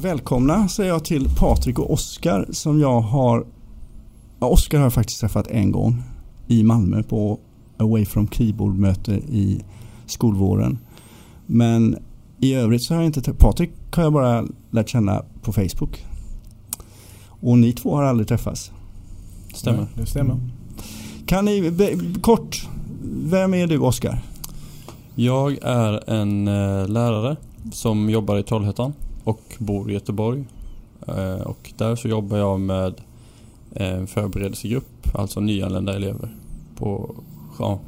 Välkomna säger jag till Patrik och Oskar som jag har ja, Oskar har jag faktiskt träffat en gång i Malmö på Away from Keyboard-möte i skolvåren. Men i övrigt så har jag inte Patrik har jag bara lärt känna på Facebook. Och ni två har aldrig träffats. Stämmer. det stämmer. Kan ni kort, vem är du Oskar? Jag är en eh, lärare som jobbar i Trollhättan och bor i Göteborg. Eh, och där så jobbar jag med en förberedelsegrupp, alltså nyanlända elever på ja,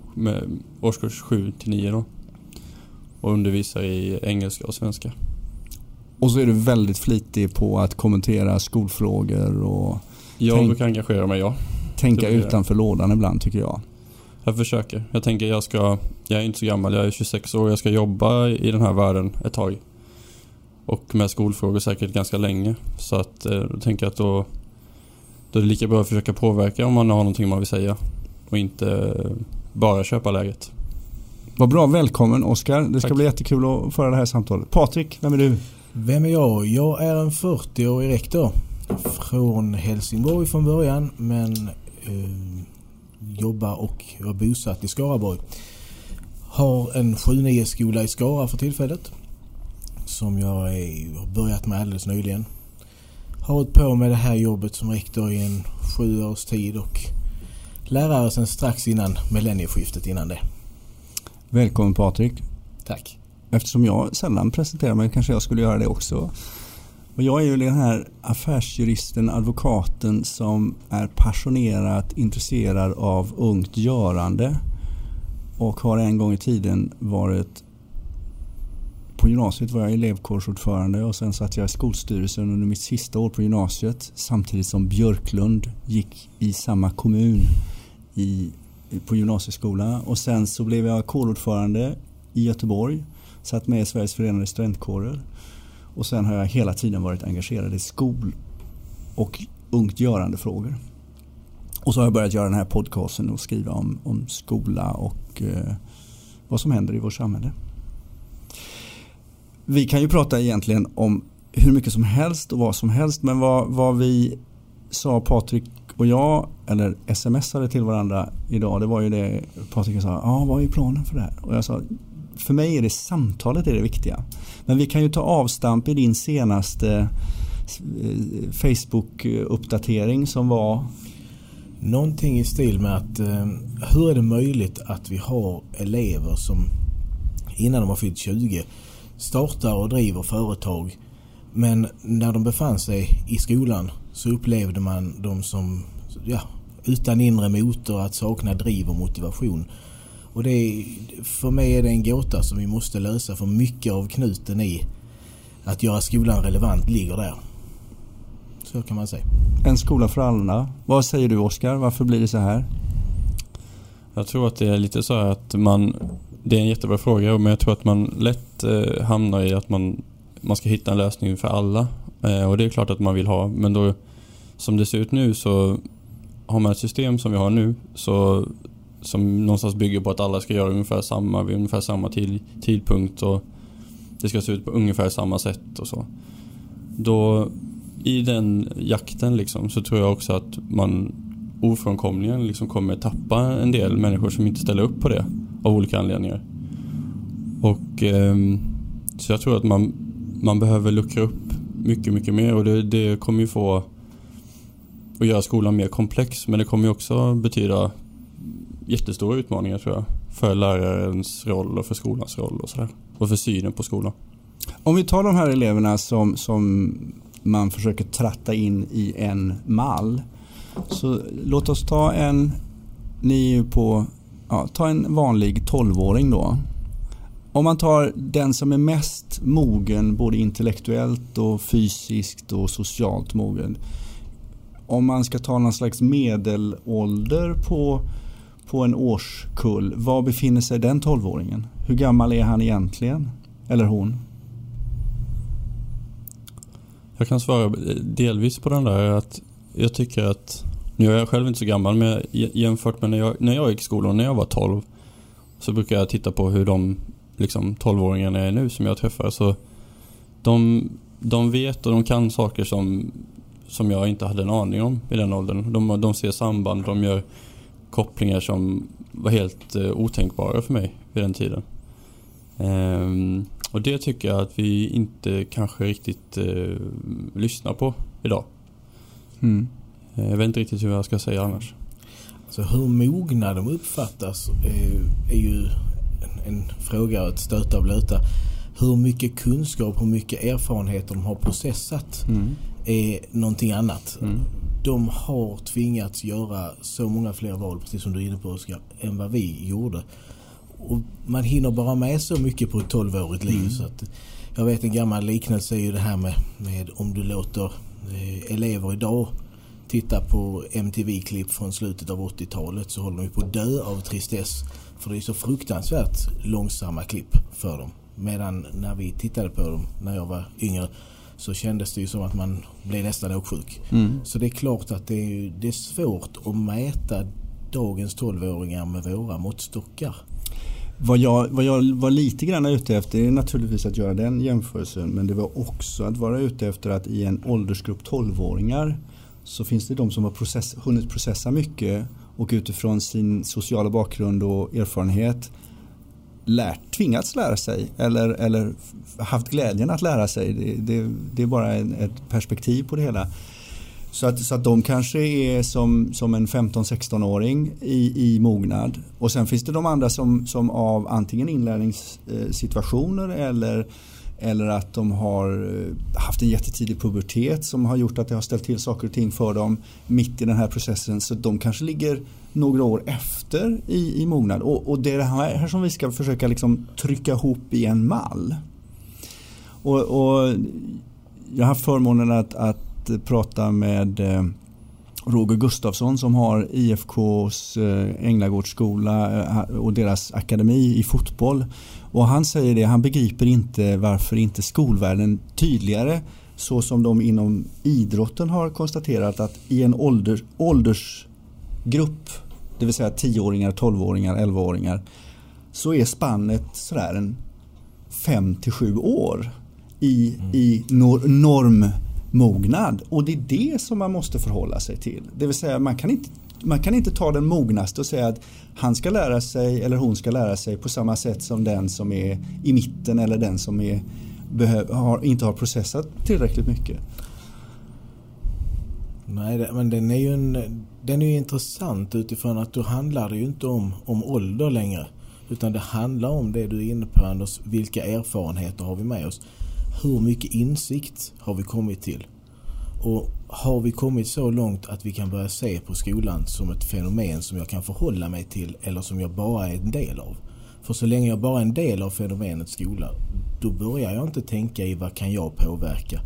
årskurs 7 till 9 då. Och undervisar i engelska och svenska. Och så är du väldigt flitig på att kommentera skolfrågor och Jag Tänk- brukar engagera mig, ja. tänka utanför lådan ibland tycker jag. Jag försöker. Jag tänker jag ska, jag är inte så gammal, jag är 26 år, jag ska jobba i den här världen ett tag. Och med skolfrågor säkert ganska länge. Så att eh, då tänker jag att då, då är det lika bra att försöka påverka om man har någonting man vill säga. Och inte eh, bara köpa läget. Vad bra, välkommen Oskar. Det ska Tack. bli jättekul att föra det här samtalet. Patrik, vem är du? Vem är jag? Jag är en 40-årig rektor. Från Helsingborg från början men eh, jobbar och är bosatt i Skaraborg. Har en 7-9 skola i Skara för tillfället. Som jag är, har börjat med alldeles nyligen. Har hållit på med det här jobbet som rektor i en sju års tid och lärare sen strax innan millennieskiftet innan det. Välkommen Patrik. Tack. Eftersom jag sällan presenterar mig kanske jag skulle göra det också. Och jag är ju den här affärsjuristen, advokaten som är passionerat intresserad av ungt görande. Och har en gång i tiden varit på gymnasiet var jag elevkårsordförande och sen satt jag i skolstyrelsen under mitt sista år på gymnasiet samtidigt som Björklund gick i samma kommun i, på gymnasieskola och sen så blev jag kårordförande i Göteborg satt med i Sveriges förenade studentkårer och sen har jag hela tiden varit engagerad i skol och ungt görande frågor. Och så har jag börjat göra den här podcasten och skriva om, om skola och eh, vad som händer i vårt samhälle. Vi kan ju prata egentligen om hur mycket som helst och vad som helst men vad, vad vi sa Patrik och jag eller smsade till varandra idag det var ju det Patrik sa, ja vad är planen för det här? Och jag sa, för mig är det samtalet är det viktiga. Men vi kan ju ta avstamp i din senaste eh, Facebook-uppdatering som var Någonting i stil med att eh, hur är det möjligt att vi har elever som innan de har fyllt 20 startar och driver företag men när de befann sig i skolan så upplevde man dem som ja, utan inre motor att sakna driv och motivation. Och det är, för mig är det en gåta som vi måste lösa för mycket av knuten i att göra skolan relevant ligger där. Så kan man säga. En skola för alla. Vad säger du Oskar? Varför blir det så här? Jag tror att det är lite så här att man det är en jättebra fråga men jag tror att man lätt eh, hamnar i att man Man ska hitta en lösning för alla. Eh, Och det är klart att man vill ha men då Som det ser ut nu så Har man ett system som vi har nu så Som någonstans bygger på att alla ska göra ungefär samma vid ungefär samma tid, tidpunkt och Det ska se ut på ungefär samma sätt och så. Då I den jakten liksom så tror jag också att man ofrånkomligen liksom kommer tappa en del människor som inte ställer upp på det av olika anledningar. Och eh, så jag tror att man, man behöver luckra upp mycket, mycket mer och det, det kommer ju få att göra skolan mer komplex men det kommer ju också betyda jättestora utmaningar tror jag för lärarens roll och för skolans roll och sådär. Och för synen på skolan. Om vi tar de här eleverna som, som man försöker tratta in i en mall. Så låt oss ta en, ni är ju på, ja, ta en vanlig 12-åring då. Om man tar den som är mest mogen både intellektuellt och fysiskt och socialt mogen. Om man ska ta någon slags medelålder på, på en årskull, var befinner sig den 12-åringen? Hur gammal är han egentligen? Eller hon? Jag kan svara delvis på den där att jag tycker att, nu är jag själv inte så gammal men jämfört med när jag, när jag gick i skolan, när jag var 12 så brukar jag titta på hur de liksom 12-åringarna är nu som jag träffar så de de vet och de kan saker som, som jag inte hade en aning om i den åldern. De, de ser samband, de gör kopplingar som var helt eh, otänkbara för mig vid den tiden. Ehm, och det tycker jag att vi inte kanske riktigt eh, lyssnar på idag. Mm. Jag vet inte riktigt hur jag ska säga annars. Så hur mogna de uppfattas är, är ju en, en fråga att stöta och blöta. Hur mycket kunskap, hur mycket erfarenheter de har processat mm. är någonting annat. Mm. De har tvingats göra så många fler val, precis som du är inne på Oskar, än vad vi gjorde. Och man hinner bara med så mycket på ett 12-årigt liv. Mm. Så att, jag vet en gammal liknelse är ju det här med, med om du låter eh, elever idag titta på MTV-klipp från slutet av 80-talet så håller de på att dö av tristess. För det är så fruktansvärt långsamma klipp för dem. Medan när vi tittade på dem när jag var yngre så kändes det ju som att man blev nästan åksjuk. Mm. Så det är klart att det är, det är svårt att mäta dagens 12-åringar med våra måttstockar. Vad jag, vad jag var lite grann ute efter är naturligtvis att göra den jämförelsen men det var också att vara ute efter att i en åldersgrupp 12-åringar så finns det de som har process, hunnit processa mycket och utifrån sin sociala bakgrund och erfarenhet lärt, tvingats lära sig eller, eller haft glädjen att lära sig. Det, det, det är bara en, ett perspektiv på det hela. Så att, så att de kanske är som, som en 15-16-åring i, i mognad. Och sen finns det de andra som, som av antingen inlärningssituationer eller eller att de har eh, haft en jättetidig pubertet som har gjort att det har ställt till saker och ting för dem mitt i den här processen. Så de kanske ligger några år efter i, i mognad. Och, och det är det här som vi ska försöka liksom trycka ihop i en mall. Och, och jag har haft förmånen att, att prata med eh, Roger Gustafsson som har IFKs eh, Änglagårdsskola eh, och deras akademi i fotboll. Och han säger det, han begriper inte varför inte skolvärlden tydligare så som de inom idrotten har konstaterat att i en ålder, åldersgrupp, det vill säga 10-åringar, 12-åringar, 11-åringar, så är spannet sådär en 5 till 7 år i, mm. i nor mognad Och det är det som man måste förhålla sig till. Det vill säga man kan inte man kan inte ta den mognaste och säga att han ska lära sig eller hon ska lära sig på samma sätt som den som är i mitten eller den som är, behöv, har, inte har processat tillräckligt mycket. Nej, men den är ju en, den är ju intressant utifrån att då handlar det ju inte om, om ålder längre. Utan det handlar om det du är inne på Anders, vilka erfarenheter har vi med oss? Hur mycket insikt har vi kommit till? Och har vi kommit så långt att vi kan börja se på skolan som ett fenomen som jag kan förhålla mig till eller som jag bara är en del av? För så länge jag bara är en del av fenomenet skola, då börjar jag inte tänka i vad kan jag påverka?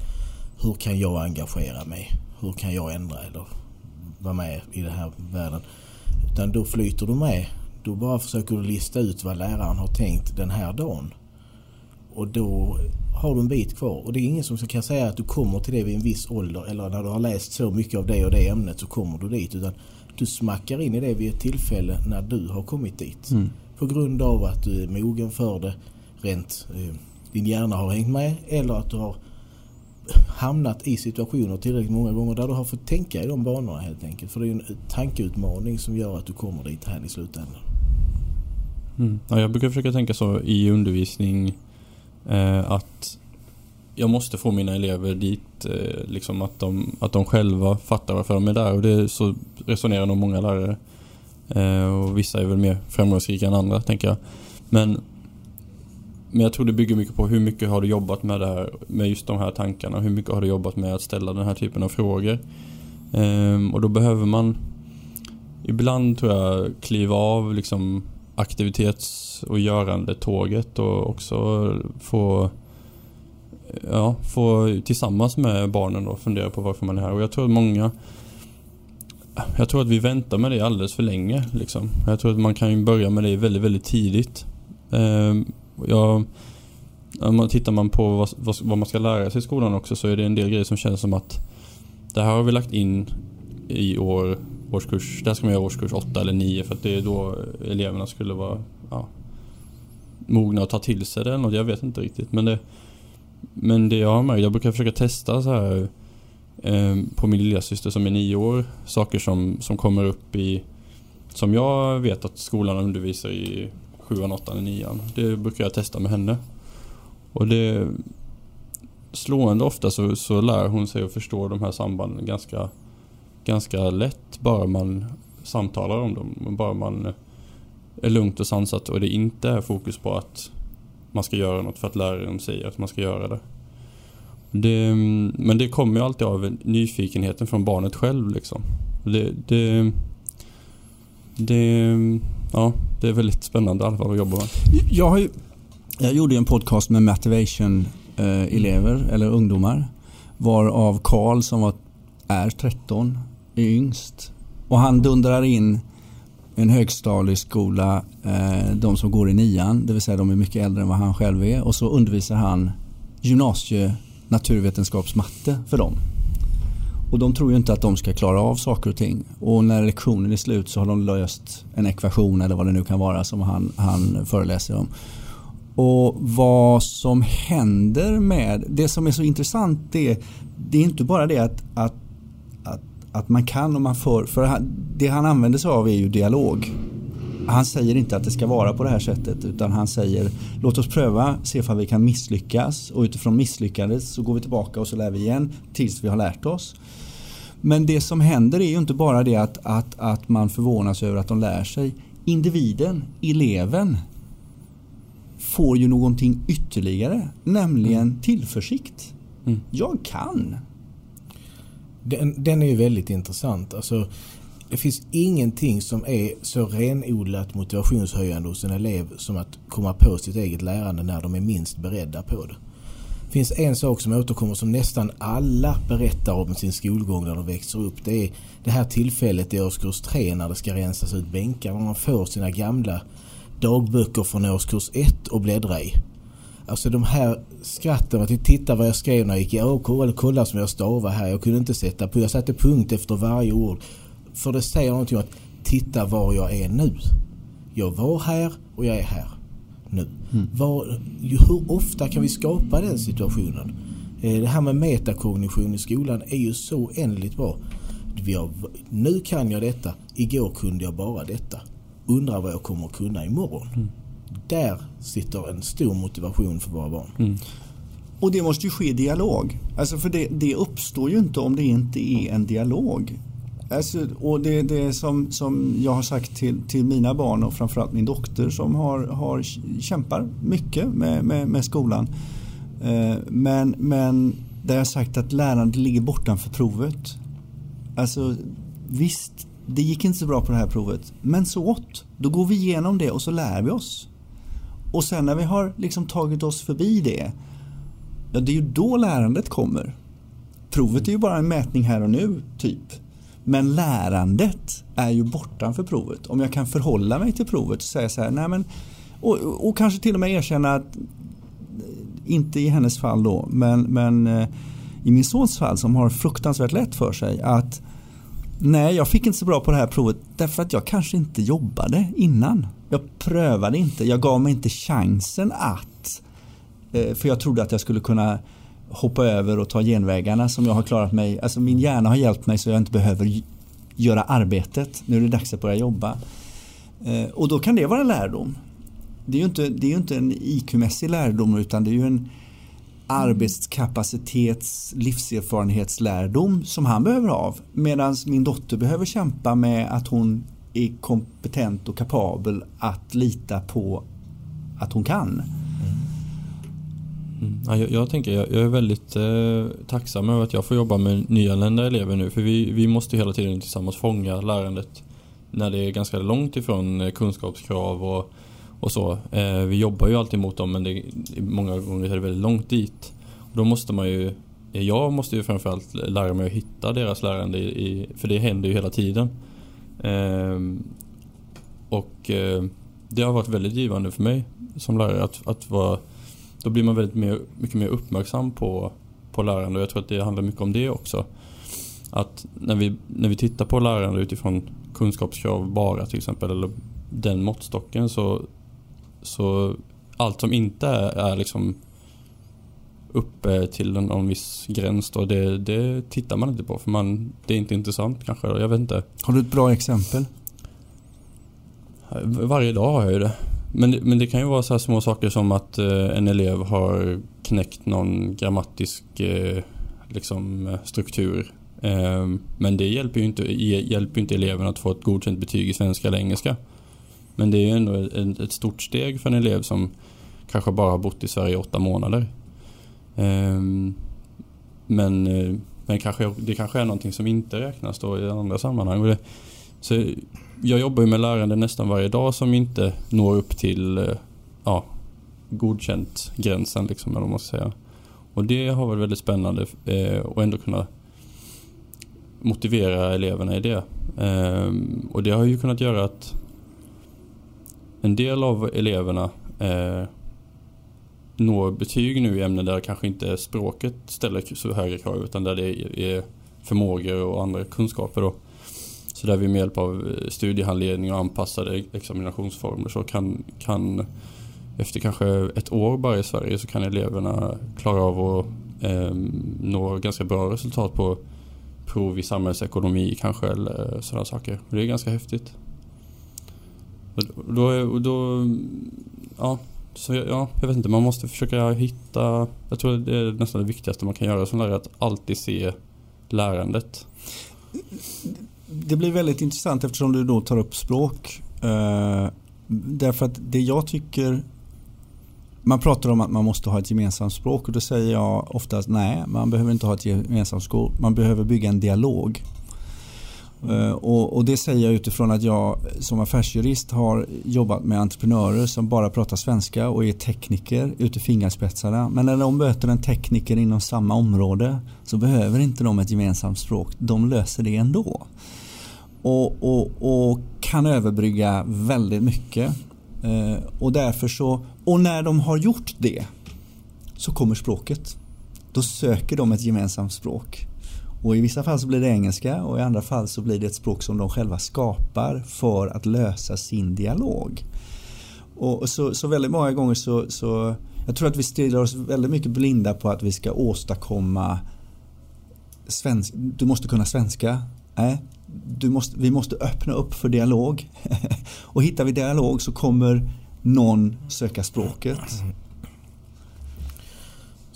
Hur kan jag engagera mig? Hur kan jag ändra eller vara med i den här världen? Utan då flyter du med. Då bara försöker du lista ut vad läraren har tänkt den här dagen. Och då har du en bit kvar. Och det är ingen som kan säga att du kommer till det vid en viss ålder eller när du har läst så mycket av det och det ämnet så kommer du dit. Utan du smackar in i det vid ett tillfälle när du har kommit dit. Mm. På grund av att du är mogen för det rent eh, din hjärna har hängt med eller att du har hamnat i situationer tillräckligt många gånger där du har fått tänka i de banorna helt enkelt. För det är en tankeutmaning som gör att du kommer dit här i slutändan. Mm. Ja, jag brukar försöka tänka så i undervisning Eh, att jag måste få mina elever dit, eh, liksom att, de, att de själva fattar varför de är där. Och det så resonerar nog många lärare. Eh, och vissa är väl mer framgångsrika än andra, tänker jag. Men, men jag tror det bygger mycket på hur mycket har du jobbat med det här, med just de här tankarna. Hur mycket har du jobbat med att ställa den här typen av frågor. Ehm, och då behöver man ibland tror jag kliva av liksom aktivitets och görandetåget och också få ja, få tillsammans med barnen då fundera på varför man är här. Och jag tror att många jag tror att vi väntar med det alldeles för länge. Liksom. Jag tror att man kan börja med det väldigt, väldigt tidigt. Eh, jag, tittar man på vad, vad, vad, man ska lära sig i skolan också så är det en del grejer som känns som att det här har vi lagt in i år årskurs, där ska man göra årskurs 8 eller 9 för att det är då eleverna skulle vara ja, mogna att ta till sig det eller något. Jag vet inte riktigt. Men det, men det jag har märkt, jag brukar försöka testa så här eh, på min lilla syster som är nio år. Saker som, som kommer upp i, som jag vet att skolan undervisar i sjuan, åttan, nian. Det brukar jag testa med henne. Och det slående ofta så, så lär hon sig att förstå de här sambanden ganska, ganska lätt bara man samtalar om dem. Bara man är lugnt och sansat och det inte är fokus på att man ska göra något för att läraren säger att man ska göra det. det men det kommer ju alltid av nyfikenheten från barnet själv liksom. Det, det, det, ja, det är väldigt spännande i alla fall att jobba med. Jag, har ju, jag gjorde en podcast med motivation eh, elever eller ungdomar. Varav Karl som var, är 13 är yngst. Och han dundrar in en högstadieskola, eh, de som går i nian, det vill säga de är mycket äldre än vad han själv är. Och så undervisar han gymnasie naturvetenskapsmatte för dem. Och de tror ju inte att de ska klara av saker och ting. Och när lektionen är slut så har de löst en ekvation eller vad det nu kan vara som han, han föreläser om. Och vad som händer med, det som är så intressant det, det är inte bara det att, att, att, man kan och man får, för det han använder sig av är ju dialog. Han säger inte att det ska vara på det här sättet utan han säger låt oss pröva, se om vi kan misslyckas och utifrån misslyckandet så går vi tillbaka och så lär vi igen tills vi har lärt oss. Men det som händer är ju inte bara det att, att, att man förvånas över att de lär sig. Individen, eleven, får ju någonting ytterligare, nämligen mm. tillförsikt. Mm. Jag kan. Den, den, är ju väldigt intressant. Alltså, det finns ingenting som är så renodlat motivationshöjande hos en elev som att komma på sitt eget lärande när de är minst beredda på det. Det finns en sak som återkommer som nästan alla berättar om sin skolgång när de växer upp. Det är det här tillfället i årskurs 3 när det ska rensas ut bänkar. När man får sina gamla dagböcker från årskurs 1 och bläddra i. Alltså de här skratten, att titta vad jag skrev när jag gick i OK eller kolla som jag stavar här. Jag kunde inte sätta på, jag satte punkt efter varje ord. För det säger någonting om att titta var jag är nu. Jag var här och jag är här nu. Mm. Var, hur ofta kan vi skapa den situationen? Eh, det här med metakognition i skolan är ju så oändligt bra. Har, nu kan jag detta, igår kunde jag bara detta undrar vad jag kommer att kunna imorgon. Mm. Där sitter en stor motivation för våra barn. Mm. Och det måste ju ske i dialog. Alltså för det, det uppstår ju inte om det inte är en dialog. Alltså, och det, det som, som jag har sagt till, till mina barn och framförallt min dotter som har, har kämpar mycket med, med, med skolan. Eh, men, men där jag har sagt att lärandet ligger bortanför provet. Alltså visst, det gick inte så bra på det här provet. Men så åt. Då går vi igenom det och så lär vi oss. Och sen när vi har liksom tagit oss förbi det, ja det är ju då lärandet kommer. Provet är ju bara en mätning här och nu, typ. Men lärandet är ju bortanför provet. Om jag kan förhålla mig till provet och säga så här, nej men, och, och kanske till och med erkänna att, eh, inte i hennes fall då, men, men eh, i min sons fall som har fruktansvärt lätt för sig att Nej, jag fick inte så bra på det här provet därför att jag kanske inte jobbade innan. Jag prövade inte, jag gav mig inte chansen att. Eh, för jag trodde att jag skulle kunna hoppa över och ta genvägarna som jag har klarat mig. Alltså min hjärna har hjälpt mig så jag inte behöver göra arbetet. Nu är det dags att börja jobba. Eh, och då kan det vara en lärdom. Det är ju inte, det är inte en IQ-mässig lärdom utan det är ju en arbetskapacitets livserfarenhetslärdom som han behöver av. Medan min dotter behöver kämpa med att hon är kompetent och kapabel att lita på att hon kan. Mm. mm. Ja, jag, jag, tänker, jag, jag är väldigt eh, tacksam över att jag får jobba med nyanlända elever nu. För vi, vi måste hela tiden tillsammans fånga lärandet när det är ganska långt ifrån eh, kunskapskrav och och så. Eh, vi jobbar ju alltid mot dem men det, många gånger är det väldigt långt dit. Och då måste man ju, jag måste ju framförallt lära mig att hitta deras lärande i, i för det händer ju hela tiden. Eh, och eh, det har varit väldigt givande för mig som lärare att, att vara, då blir man väldigt mer, mycket mer uppmärksam på, på lärande och jag tror att det handlar mycket om det också. Att när vi, när vi tittar på lärande utifrån kunskapskrav bara till exempel eller den måttstocken så så allt som inte är, är liksom uppe till någon viss gräns då, det, det tittar man inte på för man, det är inte intressant kanske. Jag vet inte. Har du ett bra exempel? Varje dag har jag ju det. Men, men det kan ju vara så här små saker som att eh, en elev har knäckt någon grammatisk eh, liksom, struktur. Eh, men det hjälper ju inte, hjälper inte eleven att få ett godkänt betyg i svenska eller engelska. Men det är ju ändå ett, ett stort steg för en elev som kanske bara har bott i Sverige i åtta månader. Ehm, men, eh, men kanske, det kanske är någonting som inte räknas då i andra sammanhang. Så jag jobbar ju med lärande nästan varje dag som inte når upp till eh, ja, godkänt gränsen liksom, eller vad man ska säga. Och det har varit väldigt spännande eh, och ändå kunna motivera eleverna i det. Eh, och det har ju kunnat göra att en del av eleverna eh, når betyg nu i ämnen där kanske inte språket ställer så höga krav utan där det är förmågor och andra kunskaper. Då. Så där vi med hjälp av eh, studiehandledning och anpassade examinationsformer så kan, kan efter kanske ett år bara i Sverige så kan eleverna klara av att eh, nå ganska bra resultat på prov i samhällsekonomi kanske eller sådana saker. Och det är ganska häftigt. Och då, och då, ja, så ja, jag vet inte, man måste försöka hitta, jag tror det är nästan det viktigaste man kan göra som lärare, att alltid se lärandet. Det blir väldigt intressant eftersom du då tar upp språk. Eh, därför att det jag tycker man pratar om att man måste ha ett gemensamt språk och då säger jag oftast nej, man behöver inte ha ett gemensamt språk. Man behöver bygga en dialog. Eh, och, och, det säger jag utifrån att jag som affärsjurist har jobbat med entreprenörer som bara pratar svenska och är tekniker ut i fingerspetsarna. Men när de möter en tekniker inom samma område så behöver inte de ett gemensamt språk. De löser det ändå. Och, och, och kan överbrygga väldigt mycket. Eh, och därför så, och när de har gjort det så kommer språket. Då söker de ett gemensamt språk. Och i vissa fall så blir det engelska och i andra fall så blir det ett språk som de själva skapar för att lösa sin dialog. Och så, så väldigt många gånger så, så jag tror att vi stirrar oss väldigt mycket blinda på att vi ska åstadkomma svensk, du måste kunna svenska. Nej, du måste, vi måste öppna upp för dialog. och hittar vi dialog så kommer någon söka språket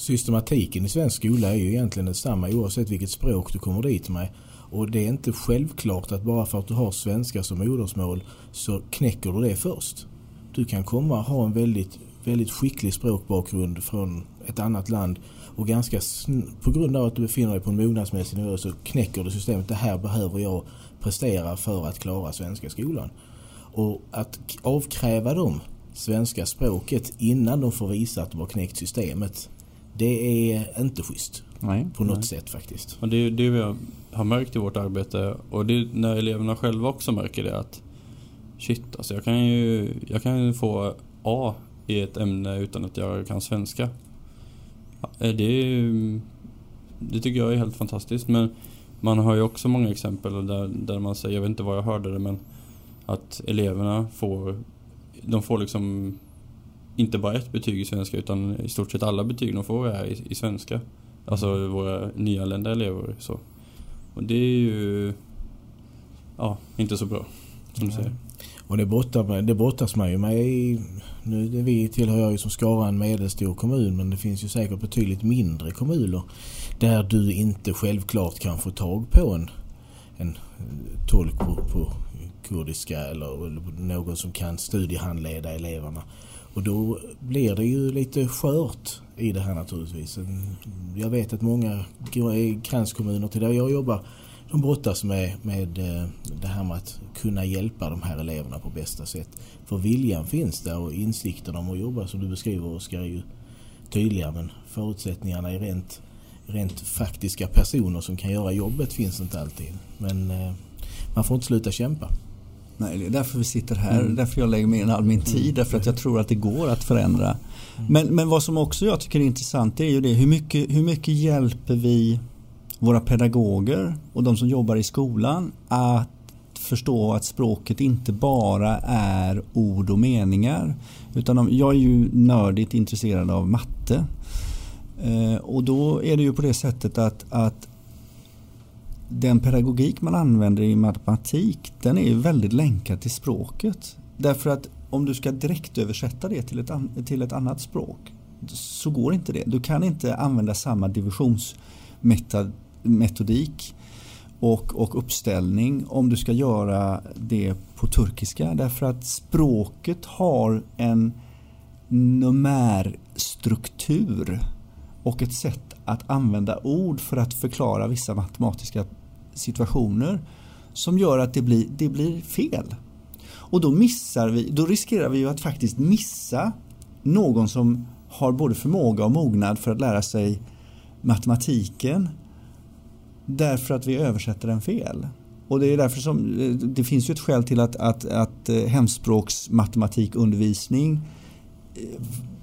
systematiken i svensk skola är ju egentligen detsamma oavsett vilket språk du kommer dit med. Och det är inte självklart att bara för att du har svenska som modersmål så knäcker du det först. Du kan komma och ha en väldigt, väldigt skicklig språkbakgrund från ett annat land och ganska på grund av att du befinner dig på en mognadsmässig nivå så knäcker du systemet. Det här behöver jag prestera för att klara svenska skolan. Och att avkräva dem svenska språket innan de får visa att de har knäckt systemet det är inte schysst. Nej, på något nej. sätt faktiskt. Och det är det vi har märkt i vårt arbete och det är när eleverna själva också märker det att shit, alltså jag kan ju jag kan få A i ett ämne utan att jag kan svenska. Det, det tycker jag är helt fantastiskt men man har ju också många exempel där, där man säger, jag vet inte var jag hörde det men att eleverna får de får liksom inte bara ett betyg i svenska utan i stort sett alla betyg de får är i, i svenska. Alltså mm. våra nyanlända elever. Så. Och det är ju ja, inte så bra som du säger. Och det, brottar, det brottas man ju med i, nu det vi tillhör jag ju som Skara en medelstor kommun men det finns ju säkert betydligt mindre kommuner där du inte självklart kan få tag på en, en tolk på, på kurdiska eller, eller någon som kan studiehandleda eleverna. Och då blir det ju lite skört i det här naturligtvis. Jag vet att många gränskommuner till där jag jobbar de brottas med, med eh, det här med att kunna hjälpa de här eleverna på bästa sätt. För viljan finns där och insikten om att jobba som du beskriver Oskar är ju tydliga men förutsättningarna är rent, rent faktiska personer som kan göra jobbet finns inte alltid. Men eh, man får inte sluta kämpa. Nej, det är därför vi sitter här. Mm. Därför jag lägger ner all min tid. Mm. Därför att jag tror att det går att förändra. Mm. Men, men vad som också jag tycker är intressant är ju det. Hur mycket, hur mycket hjälper vi våra pedagoger och de som jobbar i skolan att förstå att språket inte bara är ord och meningar. Utan jag är ju nördigt intresserad av matte. Eh, och då är det ju på det sättet att, att den pedagogik man använder i matematik den är väldigt länkad till språket. Därför att om du ska direkt översätta det till ett, till ett annat språk så går inte det. Du kan inte använda samma divisionsmetodik och, och uppställning om du ska göra det på turkiska därför att språket har en numärstruktur och ett sätt att använda ord för att förklara vissa matematiska situationer som gör att det blir, det blir fel. Och då missar vi, då riskerar vi ju att faktiskt missa någon som har både förmåga och mognad för att lära sig matematiken därför att vi översätter den fel. Och det är därför som det finns ju ett skäl till att, att, att eh, hemspråksmatematikundervisning eh,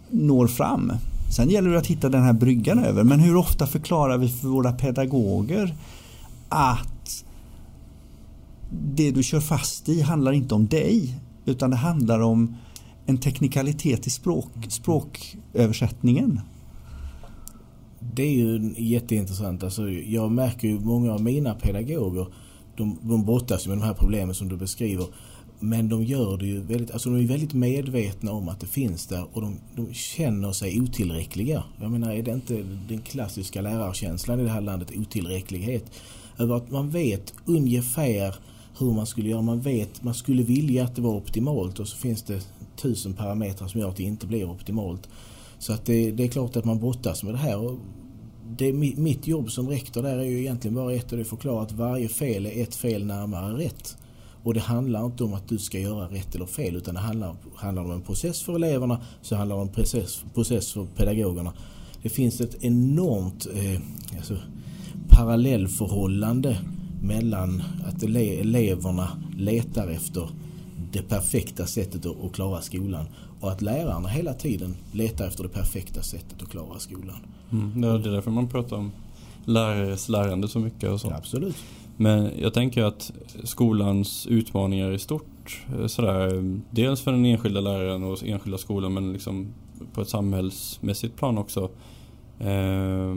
når fram. Sen gäller det att hitta den här bryggan över. Men hur ofta förklarar vi för våra pedagoger att det du kör fast i handlar inte om dig utan det handlar om en teknikalitet i språk, språköversättningen. Det är ju jätteintressant. Alltså, jag märker ju många av mina pedagoger de, de brottas med de här problemen som du beskriver. Men de gör det ju väldigt, alltså de är väldigt medvetna om att det finns där och de, de känner sig otillräckliga. Jag menar, är det inte den klassiska lärarkänslan i det här landet, otillräcklighet? Över att man vet ungefär hur man skulle göra. Man vet, man skulle vilja att det var optimalt och så finns det tusen parametrar som gör att det inte blir optimalt. Så att det, det är klart att man brottas med det här. Och det, mitt jobb som rektor där är ju egentligen bara ett och det är förklara att varje fel är ett fel närmare rätt. Och det handlar inte om att du ska göra rätt eller fel utan det handlar, handlar om en process för eleverna så handlar det om en process, process för pedagogerna. Det finns ett enormt eh, alltså, parallellförhållande mellan att ele eleverna letar efter det perfekta sättet att klara skolan och att lärarna hela tiden letar efter det perfekta sättet att klara skolan. Mm, det är därför man pratar om lärares lärande så mycket och så. Ja, absolut. Men jag tänker att skolans utmaningar i stort, eh, sådär, dels för den enskilda läraren och enskilda skolan men liksom på ett samhällsmässigt plan också eh,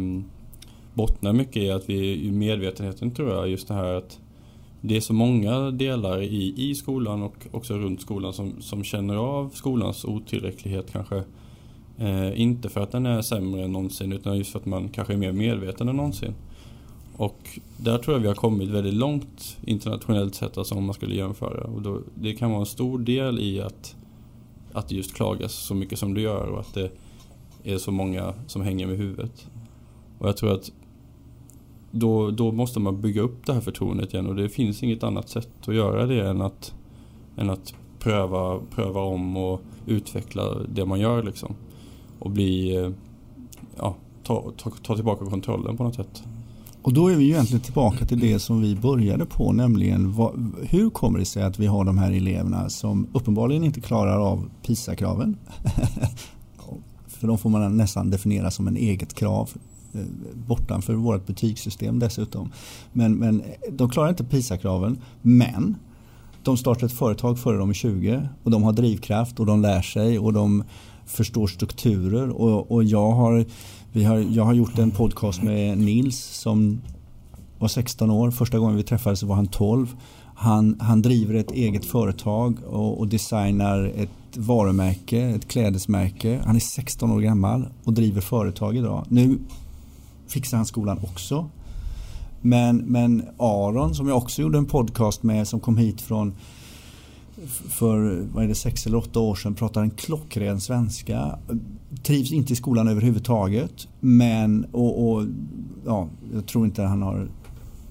bottnar mycket i att vi i medvetenheten tror jag just det här att det är så många delar i, i skolan och också runt skolan som, som känner av skolans otillräcklighet kanske. Eh, inte för att den är sämre än någonsin utan just för att man kanske är mer medveten än någonsin. Och där tror jag vi har kommit väldigt långt internationellt sett, alltså om man skulle jämföra. Och då, det kan vara en stor del i att, att just klagas så mycket som du gör och att det är så många som hänger med huvudet. Och jag tror att då, då måste man bygga upp det här förtroendet igen och det finns inget annat sätt att göra det än att, än att pröva, pröva om och utveckla det man gör liksom. Och bli, eh, ja, ta, ta, ta tillbaka kontrollen på något sätt. Och då är vi ju egentligen tillbaka till det som vi började på, nämligen vad, hur kommer det sig att vi har de här eleverna som uppenbarligen inte klarar av PISA-kraven? För de får man nästan definiera som en eget krav eh, bortanför vårt betygssystem dessutom. Men, men de klarar inte PISA-kraven, men de startar ett företag före de är 20 och de har drivkraft och de lär sig och de förstår strukturer och, och jag har vi har, jag har gjort en podcast med Nils som var 16 år. Första gången vi träffades var han 12. Han, han driver ett eget företag och, och, designar ett varumärke, ett klädesmärke. Han är 16 år gammal och driver företag idag. Nu fixar han skolan också. Men, men Aron som jag också gjorde en podcast med som kom hit från för vad är det, sex eller åtta år sedan pratar en klockren svenska. Trivs inte i skolan överhuvudtaget. Men, och, och ja, jag tror inte han har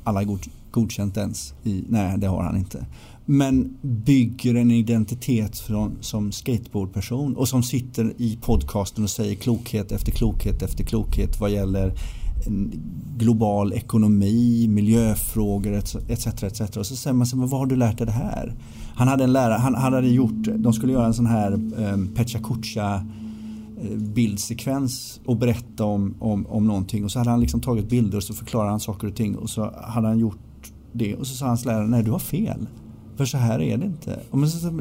alla god, godkänt ens. I, nej, det har han inte. Men bygger en identitet från, som skateboardperson och som sitter i podcasten och säger klokhet efter klokhet efter klokhet vad gäller global ekonomi, miljöfrågor etc. etc. Och så säger man sig, men vad har du lärt dig det här? Han hade en lärare, han, han hade gjort, de skulle göra en sån här um, Pecha Kucha Eh, bildsekvens och berätta om, om, om någonting och så hade han liksom tagit bilder och så förklarade han saker och ting och så hade han gjort det och så sa hans lärare, nej du har fel. För så här är det inte. Och så,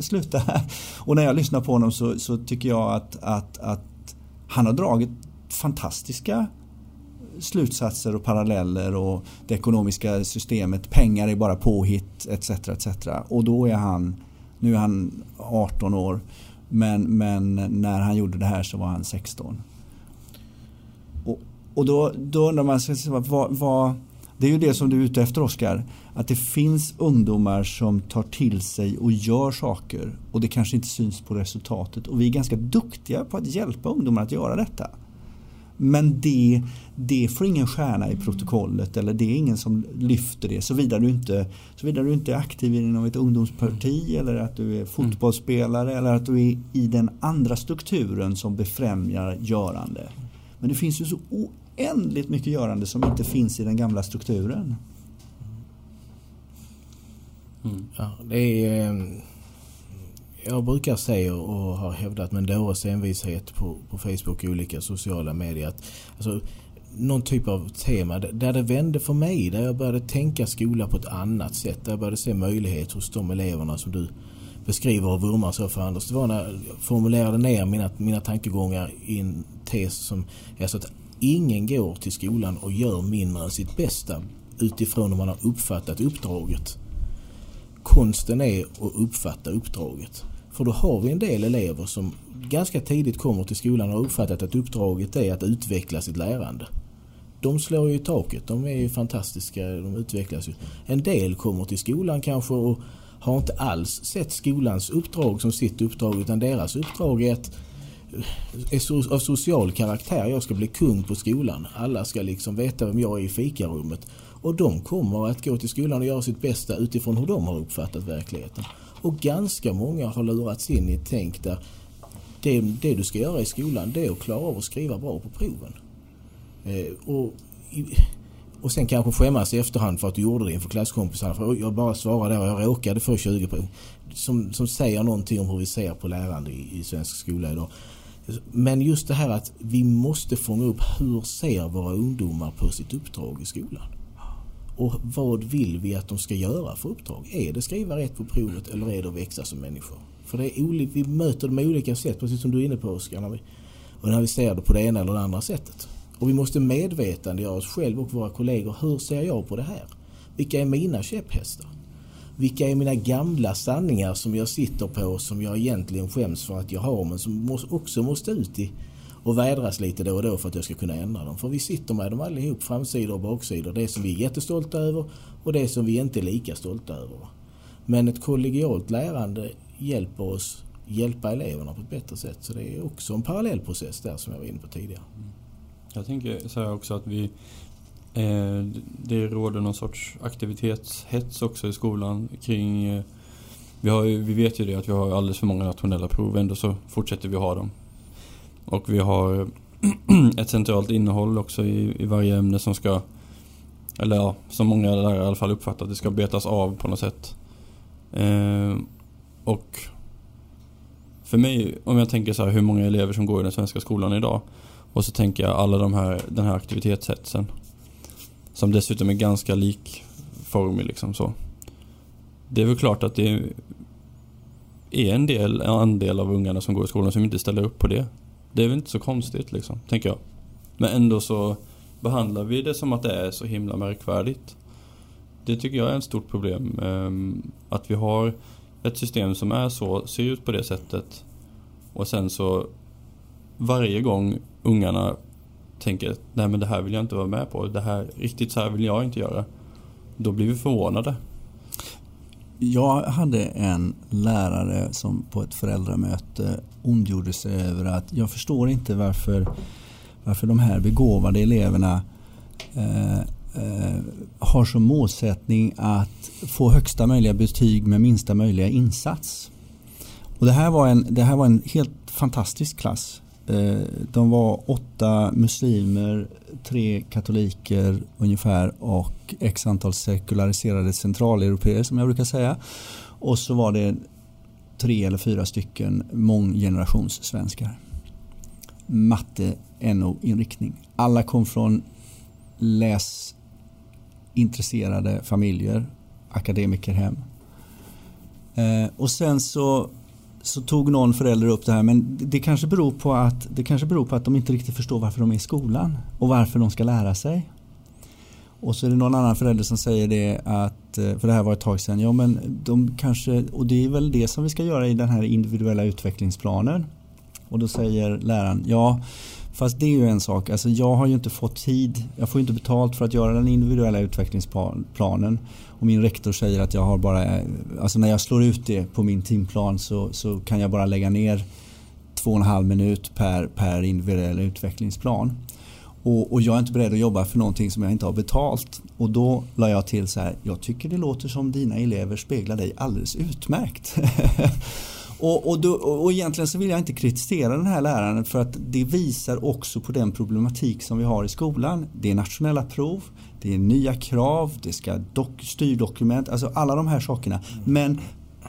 sluta här. Och när jag lyssnar på honom så, så tycker jag att, att, att han har dragit fantastiska slutsatser och paralleller och det ekonomiska systemet, pengar är bara påhitt etc. etc. Och då är han, nu är han 18 år men, men när han gjorde det här så var han 16. Och, och då, då undrar man sig vad, vad, det är ju det som du är ute efter Oskar. Att det finns ungdomar som tar till sig och gör saker och det kanske inte syns på resultatet. Och vi är ganska duktiga på att hjälpa ungdomar att göra detta. Men det, det får ingen stjärna i protokollet eller det är ingen som lyfter det såvida du inte, såvida du inte är aktiv inom ett ungdomsparti eller att du är fotbollsspelare eller att du är i den andra strukturen som befrämjar görande. Men det finns ju så oändligt mycket görande som inte finns i den gamla strukturen. Mm. Ja, det är, eh, jag brukar säga och har hävdat med en dåres envishet på, på Facebook och olika sociala medier att alltså, någon typ av tema där det vände för mig, där jag började tänka skola på ett annat sätt, där jag började se möjlighet hos de eleverna som du beskriver och vurmar så för Anders. Det var när jag formulerade ner mina, mina tankegångar i en tes som är så att ingen går till skolan och gör mindre än sitt bästa utifrån hur man har uppfattat uppdraget. Konsten är att uppfatta uppdraget. För då har vi en del elever som ganska tidigt kommer till skolan och har uppfattat att uppdraget är att utveckla sitt lärande. De slår ju i taket, de är ju fantastiska, de utvecklas ju. En del kommer till skolan kanske och har inte alls sett skolans uppdrag som sitt uppdrag utan deras uppdrag är att är av social karaktär. Jag ska bli kung på skolan. Alla ska liksom veta vem jag är i fikarummet. Och de kommer att gå till skolan och göra sitt bästa utifrån hur de har uppfattat verkligheten. Och ganska många har lurats in i ett tänk där det, det, du ska göra i skolan det är att klara av att skriva bra på proven. Eh, och, och sen kanske skämmas i efterhand för att du gjorde det inför klasskompisarna. För jag bara svarade där och jag råkade få 20 prov. Som, som säger någonting om hur vi ser på lärande i, i svensk skola idag. Men just det här att vi måste fånga upp hur ser våra ungdomar på sitt uppdrag i skolan. Och vad vill vi att de ska göra för uppdrag? Är det skriva rätt på provet eller är det att växa som människor? För det är olika, vi möter dem på olika sätt, precis som du är inne på Oskar. När vi, och när vi ser det på det ena eller det andra sättet. Och vi måste medvetandegöra oss själva och våra kollegor. Hur ser jag på det här? Vilka är mina käpphästar? Vilka är mina gamla sanningar som jag sitter på som jag egentligen skäms för att jag har men som också måste ut i och vädras lite då och då för att jag ska kunna ändra dem. För vi sitter med dem allihop, framsidor och baksidor. Det som vi är jättestolta över och det som vi inte är lika stolta över. Men ett kollegialt lärande hjälper oss hjälpa eleverna på ett bättre sätt. Så det är också en parallellprocess där som jag var inne på tidigare. Mm. Jag tänker säga också att vi eh, det råder någon sorts aktivitetshets också i skolan kring eh, vi, har, vi vet ju det att vi har alldeles för många nationella prov ändå så fortsätter vi ha dem. Och vi har ett centralt innehåll också i, i varje ämne som ska eller ja, som många lärare i alla fall uppfattar att det ska betas av på något sätt. Eh, och för mig, om jag tänker så här hur många elever som går i den svenska skolan idag och så tänker jag alla de här, den här aktivitetshetsen som dessutom är ganska likformig liksom så. Det är väl klart att det är en del, en andel av ungarna som går i skolan som inte ställer upp på det. Det är väl inte så konstigt liksom, tänker jag. Men ändå så behandlar vi det som att det är så himla märkvärdigt. Det tycker jag är ett stort problem. Ehm, att vi har ett system som är så, ser ut på det sättet och sen så varje gång ungarna tänker nej men det här vill jag inte vara med på, det här, riktigt så här vill jag inte göra. Då blir vi förvånade. Jag hade en lärare som på ett föräldramöte ondgjorde sig över att jag förstår inte varför, varför de här begåvade eleverna eh, eh, har som målsättning att få högsta möjliga betyg med minsta möjliga insats. Och det, här var en, det här var en helt fantastisk klass. Eh, de var åtta muslimer, tre katoliker ungefär och x antal sekulariserade centraleuropeer som jag brukar säga. Och så var det tre eller fyra stycken månggenerationssvenskar. Matte, NO-inriktning. Alla kom från läsintresserade familjer, akademikerhem. Eh, och sen så så tog någon förälder upp det här men det kanske, beror på att, det kanske beror på att de inte riktigt förstår varför de är i skolan och varför de ska lära sig. Och så är det någon annan förälder som säger det att, eh, för det här var ett tag sedan, ja men de kanske, och det är väl det som vi ska göra i den här individuella utvecklingsplanen. Och då säger läraren, ja fast det är ju en sak, alltså jag har ju inte fått tid, jag får ju inte betalt för att göra den individuella utvecklingsplanen. Och min rektor säger att jag har bara, eh, alltså när jag slår ut det på min timplan så, så kan jag bara lägga ner två och en halv minut per, per individuell utvecklingsplan. Och, och, jag är inte beredd att jobba för någonting som jag inte har betalt. Och då la jag till så här, jag tycker det låter som dina elever speglar dig alldeles utmärkt. och, och, då, och egentligen så vill jag inte kritisera den här läraren för att det visar också på den problematik som vi har i skolan. Det är nationella prov, det är nya krav, det ska dock, styrdokument, alltså alla de här sakerna. Men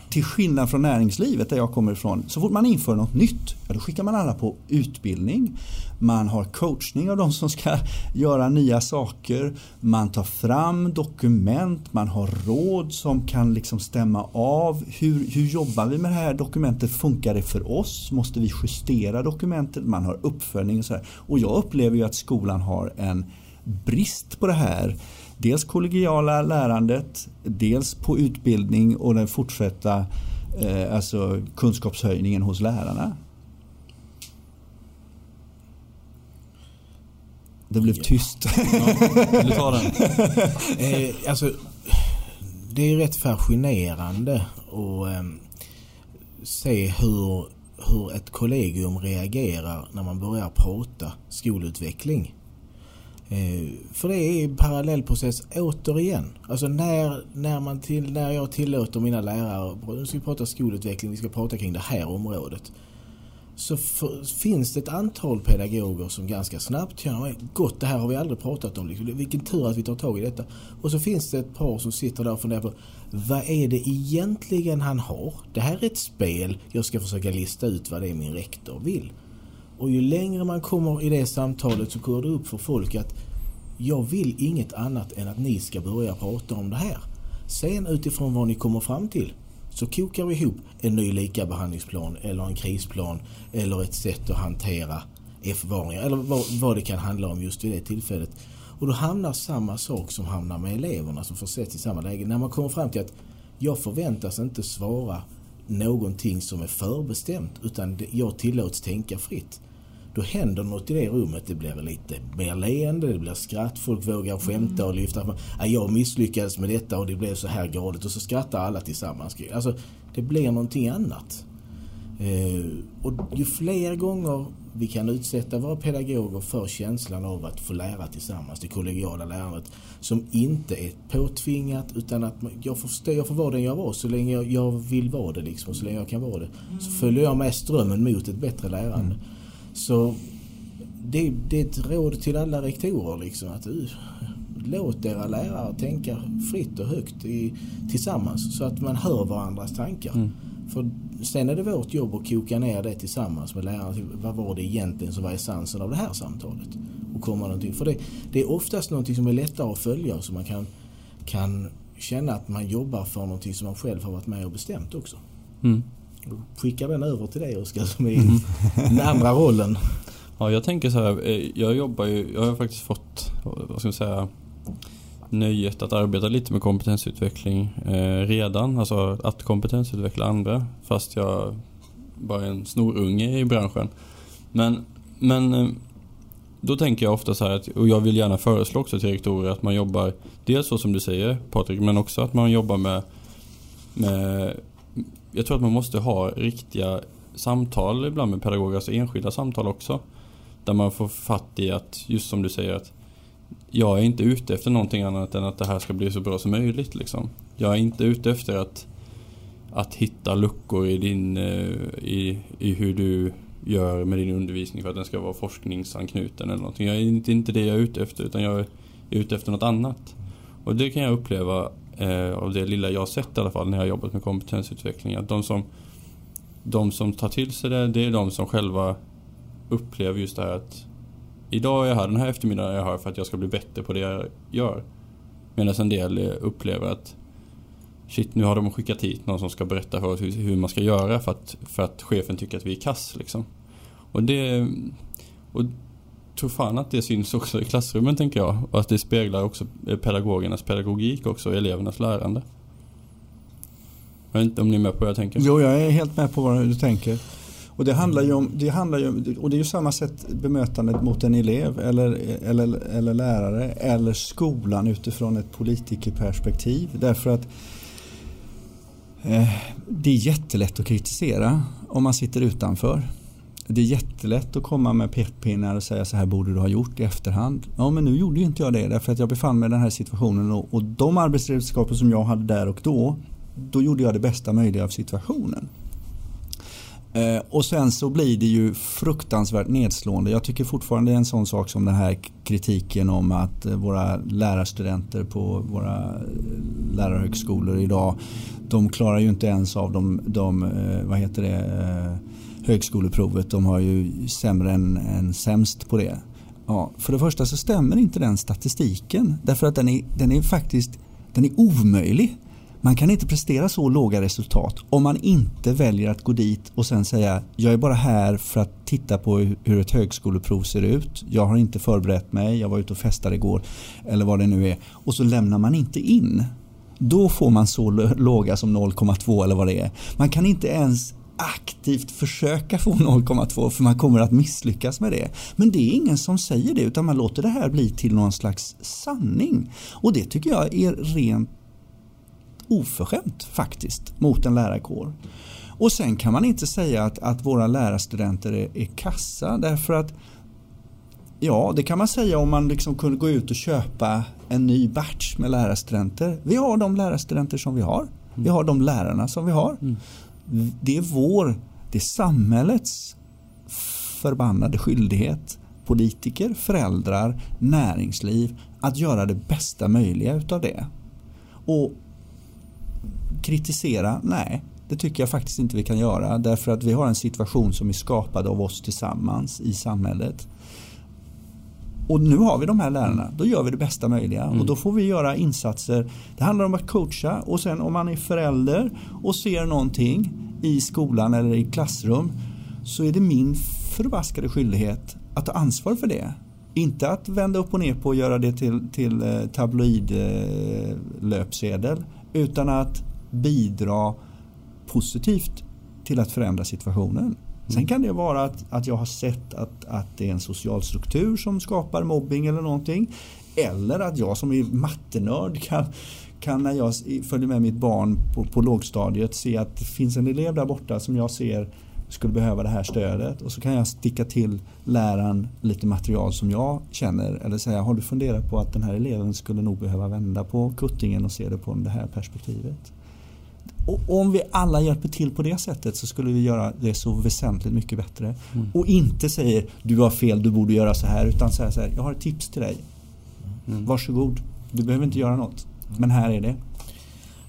till skillnad från näringslivet där jag kommer ifrån, så fort man inför något nytt, ja, då skickar man alla på utbildning. Man har coachning av de som ska göra nya saker. Man tar fram dokument, man har råd som kan liksom stämma av. Hur, hur jobbar vi med det här dokumentet? Funkar det för oss? Måste vi justera dokumentet? Man har uppföljning och så här. Och jag upplever ju att skolan har en brist på det här. Dels kollegiala lärandet, dels på utbildning och den fortsatta eh, alltså kunskapshöjningen hos lärarna. Det blev tyst. Ja, du tar den. eh, alltså, det är rätt fascinerande att eh, se hur, hur ett kollegium reagerar när man börjar prata skolutveckling. Eh, för det är en parallellprocess återigen. Alltså när, när, man till, när jag tillåter mina lärare, nu ska vi prata skolutveckling, vi ska prata kring det här området. Så för, finns det ett antal pedagoger som ganska snabbt känner gott det här har vi aldrig pratat om. Liksom. Vilken tur att vi tar tag i detta. Och så finns det ett par som sitter där och funderar på vad är det egentligen han har? Det här är ett spel, jag ska försöka lista ut vad det är min rektor vill. Och ju längre man kommer i det samtalet så går det upp för folk att jag vill inget annat än att ni ska börja prata om det här. Sen utifrån vad ni kommer fram till så kokar vi ihop en ny likabehandlingsplan eller en krisplan eller ett sätt att hantera F-varningar eller vad, vad, det kan handla om just vid det tillfället. Och då hamnar samma sak som hamnar med eleverna som får sätts i samma läge. När man kommer fram till att jag förväntas inte svara någonting som är förbestämt utan jag tillåts tänka fritt då händer något i det rummet. Det blir lite mer leende, det blir skratt, folk vågar skämta och lyfta fram. Jag misslyckades med detta och det blev så här galet och så skrattar alla tillsammans. Alltså, det blir någonting annat. Eh, och ju fler gånger vi kan utsätta våra pedagoger för känslan av att få lära tillsammans, det kollegiala lärandet, som inte är påtvingat utan att jag får, jag får vara den jag var så länge jag, jag vill vara det liksom, så länge jag kan vara det. Så följer jag med strömmen mot ett bättre lärande. Mm. Så det, det är ett råd till alla rektorer liksom att uh, låt era lärare tänka fritt och högt i, tillsammans så att man hör varandras tankar. Mm. För sen är det vårt jobb att koka ner det tillsammans med lärarna. Vad var det egentligen som var essensen av det här samtalet? Och komma någonting. För det, det är oftast någonting som är lättare att följa så man kan, kan känna att man jobbar för någonting som man själv har varit med och bestämt också. Mm skickar den över till dig Oskar som är i den andra rollen. Ja, jag tänker så här. Eh, jag jobbar ju, jag har faktiskt fått, vad ska man säga, nöjet att arbeta lite med kompetensutveckling eh, redan. Alltså att kompetensutveckla andra fast jag bara är en snorunge i branschen. Men, men eh, då tänker jag ofta så här att, och jag vill gärna föreslå också till rektorer att man jobbar dels så som du säger Patrik, men också att man jobbar med, med jag tror att man måste ha riktiga samtal ibland med pedagoger, alltså enskilda samtal också. Där man får fatt i att, just som du säger, att jag är inte ute efter någonting annat än att det här ska bli så bra som möjligt. Liksom. Jag är inte ute efter att, att hitta luckor i, din, eh, i, i hur du gör med din undervisning för att den ska vara forskningsanknuten eller någonting. Jag är inte, inte det jag är ute efter utan jag är ute efter något annat. Och det kan jag uppleva eh, av det lilla jag har sett i alla fall när jag har jobbat med kompetensutveckling. Att de som, de som tar till sig det, det är de som själva upplever just det här att idag är jag här, den här eftermiddagen är jag här för att jag ska bli bättre på det jag gör. Medan en del upplever att shit nu har de skickat hit någon som ska berätta för oss hur, hur man ska göra för att, för att chefen tycker att vi är kass liksom. Och det och tror fan att det syns också i klassrummen tänker jag. Och att det speglar också eh, pedagogernas pedagogik också, elevernas lärande. Jag vet inte om ni är med på vad jag tänker? Jo, jag är helt med på vad du tänker. Och det handlar ju om, det handlar ju, och det är ju samma sätt bemötandet mot en elev eller, eller, eller lärare eller skolan utifrån ett politikerperspektiv. Därför att eh, det är jättelätt att kritisera om man sitter utanför. Det är jättelätt att komma med pekpinnar och säga så här borde du ha gjort i efterhand. Ja men nu gjorde ju inte jag det därför att jag befann mig i den här situationen och, och de arbetsredskapen som jag hade där och då då gjorde jag det bästa möjliga av situationen. Eh, och sen så blir det ju fruktansvärt nedslående. Jag tycker fortfarande det är en sån sak som den här kritiken om att eh, våra lärarstudenter på våra eh, lärarhögskolor idag de klarar ju inte ens av de, de eh, vad heter det, högskoleprovet. De har ju sämre än, än sämst på det. Ja, för det första så stämmer inte den statistiken därför att den är, den är faktiskt den är omöjlig. Man kan inte prestera så låga resultat om man inte väljer att gå dit och sen säga jag är bara här för att titta på hur ett högskoleprov ser ut. Jag har inte förberett mig, jag var ute och festade igår eller vad det nu är. Och så lämnar man inte in. Då får man så låga som 0,2 eller vad det är. Man kan inte ens aktivt försöka få 0,2 för man kommer att misslyckas med det. Men det är ingen som säger det utan man låter det här bli till någon slags sanning. Och det tycker jag är rent oförskämt faktiskt mot en lärarkår. Och sen kan man inte säga att, att våra lärarstudenter är, är kassa därför att Ja, det kan man säga om man liksom kunde gå ut och köpa en ny batch med lärarstudenter. Vi har de lärarstudenter som vi har. Vi har de lärarna som vi har. Mm. Det är vår, det är samhällets förbannade skyldighet, politiker, föräldrar, näringsliv, att göra det bästa möjliga utav det. Och kritisera? Nej, det tycker jag faktiskt inte vi kan göra därför att vi har en situation som är skapad av oss tillsammans i samhället. Och nu har vi de här lärarna, då gör vi det bästa möjliga mm. och då får vi göra insatser. Det handlar om att coacha och sen om man är förälder och ser någonting i skolan eller i klassrum så är det min förbaskade skyldighet att ta ansvar för det. Inte att vända upp och ner på och göra det till, till eh, tabloidlöpsedel eh, utan att bidra positivt till att förändra situationen. Sen mm. kan det vara att, att jag har sett att, att det är en social struktur som skapar mobbing eller någonting. Eller att jag som är mattenörd kan, kan när jag följer med mitt barn på, på lågstadiet se att det finns en elev där borta som jag ser skulle behöva det här stödet och så kan jag sticka till läraren lite material som jag känner eller säga har du funderat på att den här eleven skulle nog behöva vända på kuttingen och se det på det här perspektivet. Och om vi alla hjälper till på det sättet så skulle vi göra det så väsentligt mycket bättre. Mm. Och inte säger du har fel, du borde göra så här. Utan säga så här, jag har ett tips till dig. Mm. Varsågod, du behöver inte göra något. Men här är det.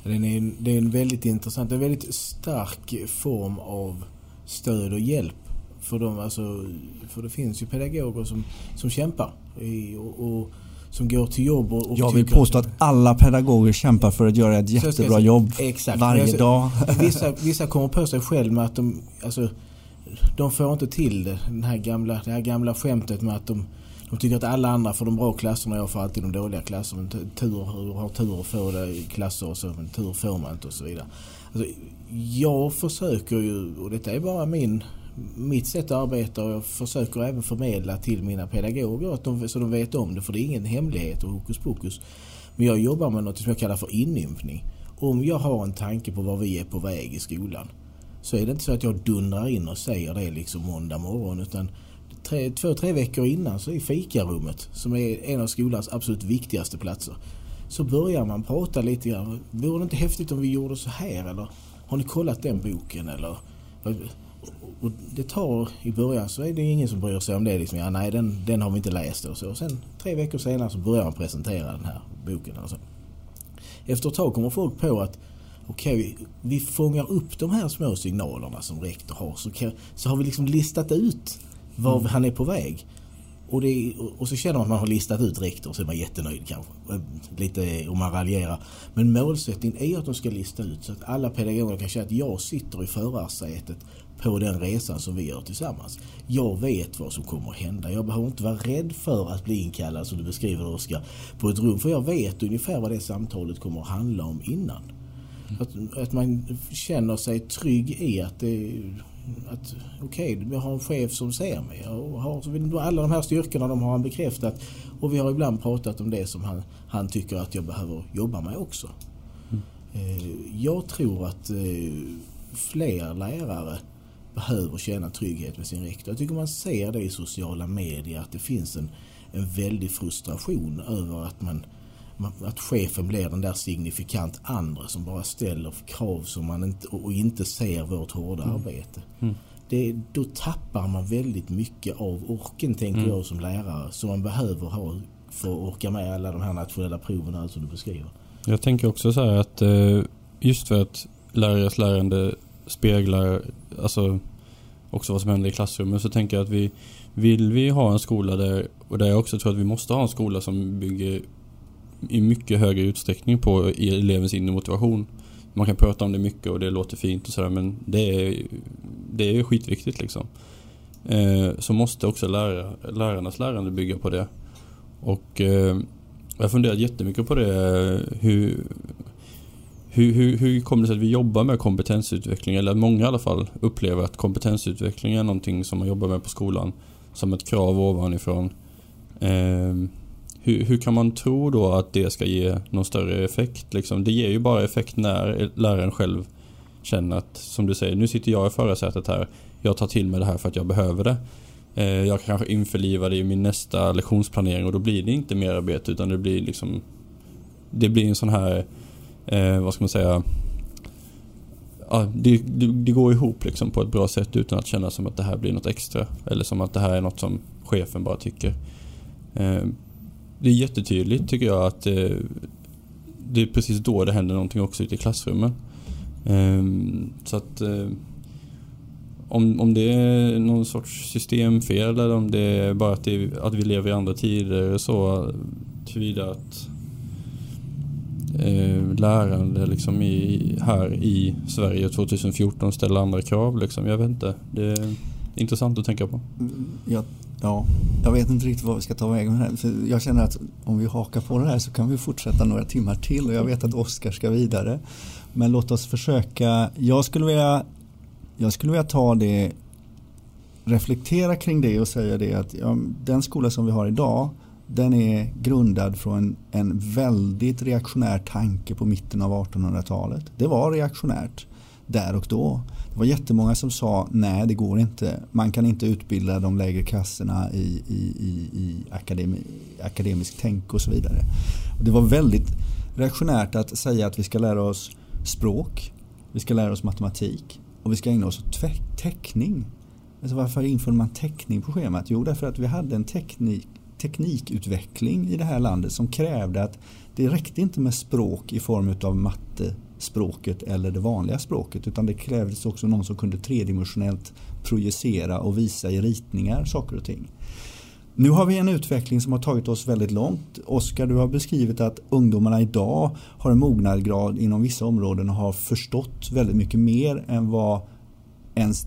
Det är, en, det är en väldigt intressant, en väldigt stark form av stöd och hjälp. För, dem, alltså, för det finns ju pedagoger som, som kämpar. I, och, och som går till jobb och, och Jag vill påstå att alla pedagoger kämpar för att göra ett jättebra jobb exakt. varje alltså, dag. Vissa, vissa kommer på sig själv med att de, alltså, de får inte till det. Den här gamla, det här gamla skämtet med att de, de tycker att alla andra får de bra klasserna och jag får alltid de dåliga klasserna. Tur, har tur att få det i klasser och så, men tur får man inte och så vidare. Alltså, jag försöker ju, och detta är bara min mitt sätt att arbeta och jag försöker även förmedla till mina pedagoger att de, så de vet om det för det är ingen hemlighet och hokus pokus. Men jag jobbar med något som jag kallar för inympning. Om jag har en tanke på var vi är på väg i skolan så är det inte så att jag dundrar in och säger det liksom måndag morgon utan tre, två, tre veckor innan så är fikarummet som är en av skolans absolut viktigaste platser så börjar man prata lite grann. Vore det inte häftigt om vi gjorde så här eller har ni kollat den boken eller och det tar i början så är det ingen som bryr sig om det. Liksom, ja, nej, den, den har vi inte läst. Och så. Och sen tre veckor senare så börjar man presentera den här boken. Och så. Efter ett tag kommer folk på att okej, okay, vi fångar upp de här små signalerna som rektor har. Så, kan, så har vi liksom listat ut var mm. han är på väg. Och, det, och så känner man att man har listat ut rektor så är man jättenöjd kanske. Lite om man raljerar. Men målsättningen är att de ska lista ut så att alla pedagoger kan känna att jag sitter i förarsätet på den resan som vi gör tillsammans. Jag vet vad som kommer att hända. Jag behöver inte vara rädd för att bli inkallad som du beskriver Oskar på ett rum. För jag vet ungefär vad det samtalet kommer att handla om innan. Att, att man känner sig trygg i att det att okej, okay, jag har en chef som ser mig. Och har, alla de här styrkorna de har han bekräftat. Och vi har ibland pratat om det som han, han tycker att jag behöver jobba med också. Mm. Eh, jag tror att eh, fler lärare behöver känna trygghet med sin rektor. Jag tycker man ser det i sociala medier att det finns en, en väldig frustration över att man att chefen blir den där signifikant andra som bara ställer krav som man inte, och inte ser vårt hårda mm. arbete. Mm. Det, då tappar man väldigt mycket av orken tänker mm. jag som lärare som man behöver ha för att orka med alla de här nationella proven som du beskriver. Jag tänker också så här att eh, just för att lärares lärande speglar alltså också vad som händer i klassrummet så tänker jag att vi vill vi ha en skola där och där jag också tror att vi måste ha en skola som bygger i mycket högre utsträckning på elevens inre motivation. Man kan prata om det mycket och det låter fint och sådär men det är, det är skitviktigt liksom. Eh, så måste också lära, lärarnas lärande bygga på det. Och eh, jag har funderat jättemycket på det. Eh, hur, hur, hur, hur kommer det sig att vi jobbar med kompetensutveckling? Eller många i alla fall upplever att kompetensutveckling är någonting som man jobbar med på skolan som ett krav ovanifrån. Eh, hur, hur kan man tro då att det ska ge någon större effekt? Liksom, det ger ju bara effekt när läraren själv känner att, som du säger, nu sitter jag i förarsätet här. Jag tar till mig det här för att jag behöver det. Eh, jag kanske införlivar det i min nästa lektionsplanering och då blir det inte mer arbete utan det blir liksom Det blir en sån här eh, Vad ska man säga ja, det, det, det, går ihop liksom på ett bra sätt utan att känna som att det här blir något extra. Eller som att det här är något som chefen bara tycker. Eh, det är jättetydligt tycker jag att eh, det är precis då det händer någonting också ute i klassrummen. Eh, så att eh, om, om det är någon sorts systemfel eller om det är bara att, det, att vi lever i andra tider och så tillvida att eh, lärande liksom i, här i Sverige 2014 ställer andra krav. Liksom. Jag vet inte. Det är intressant att tänka på. Mm, jag Ja, jag vet inte riktigt vad vi ska ta vägen med det här. Jag känner att om vi hakar på det här så kan vi fortsätta några timmar till och jag vet att Oskar ska vidare. Men låt oss försöka. Jag skulle vilja, jag skulle vilja ta det, reflektera kring det och säga det att ja, den skola som vi har idag den är grundad från en, en väldigt reaktionär tanke på mitten av 1800-talet. Det var reaktionärt där och då. Det var jättemånga som sa nej det går inte. Man kan inte utbilda de lägre klasserna i, i, i, i akademi, akademisk tänk och så vidare. Och det var väldigt reaktionärt att säga att vi ska lära oss språk, vi ska lära oss matematik och vi ska ägna oss åt teckning. Alltså varför införde man teckning på schemat? Jo, därför att vi hade en teknik, teknikutveckling i det här landet som krävde att det räckte inte med språk i form av mattespråket eller det vanliga språket utan det krävdes också någon som kunde tredimensionellt projicera och visa i ritningar saker och ting. Nu har vi en utveckling som har tagit oss väldigt långt. Oskar, du har beskrivit att ungdomarna idag har en mognadgrad inom vissa områden och har förstått väldigt mycket mer än vad ens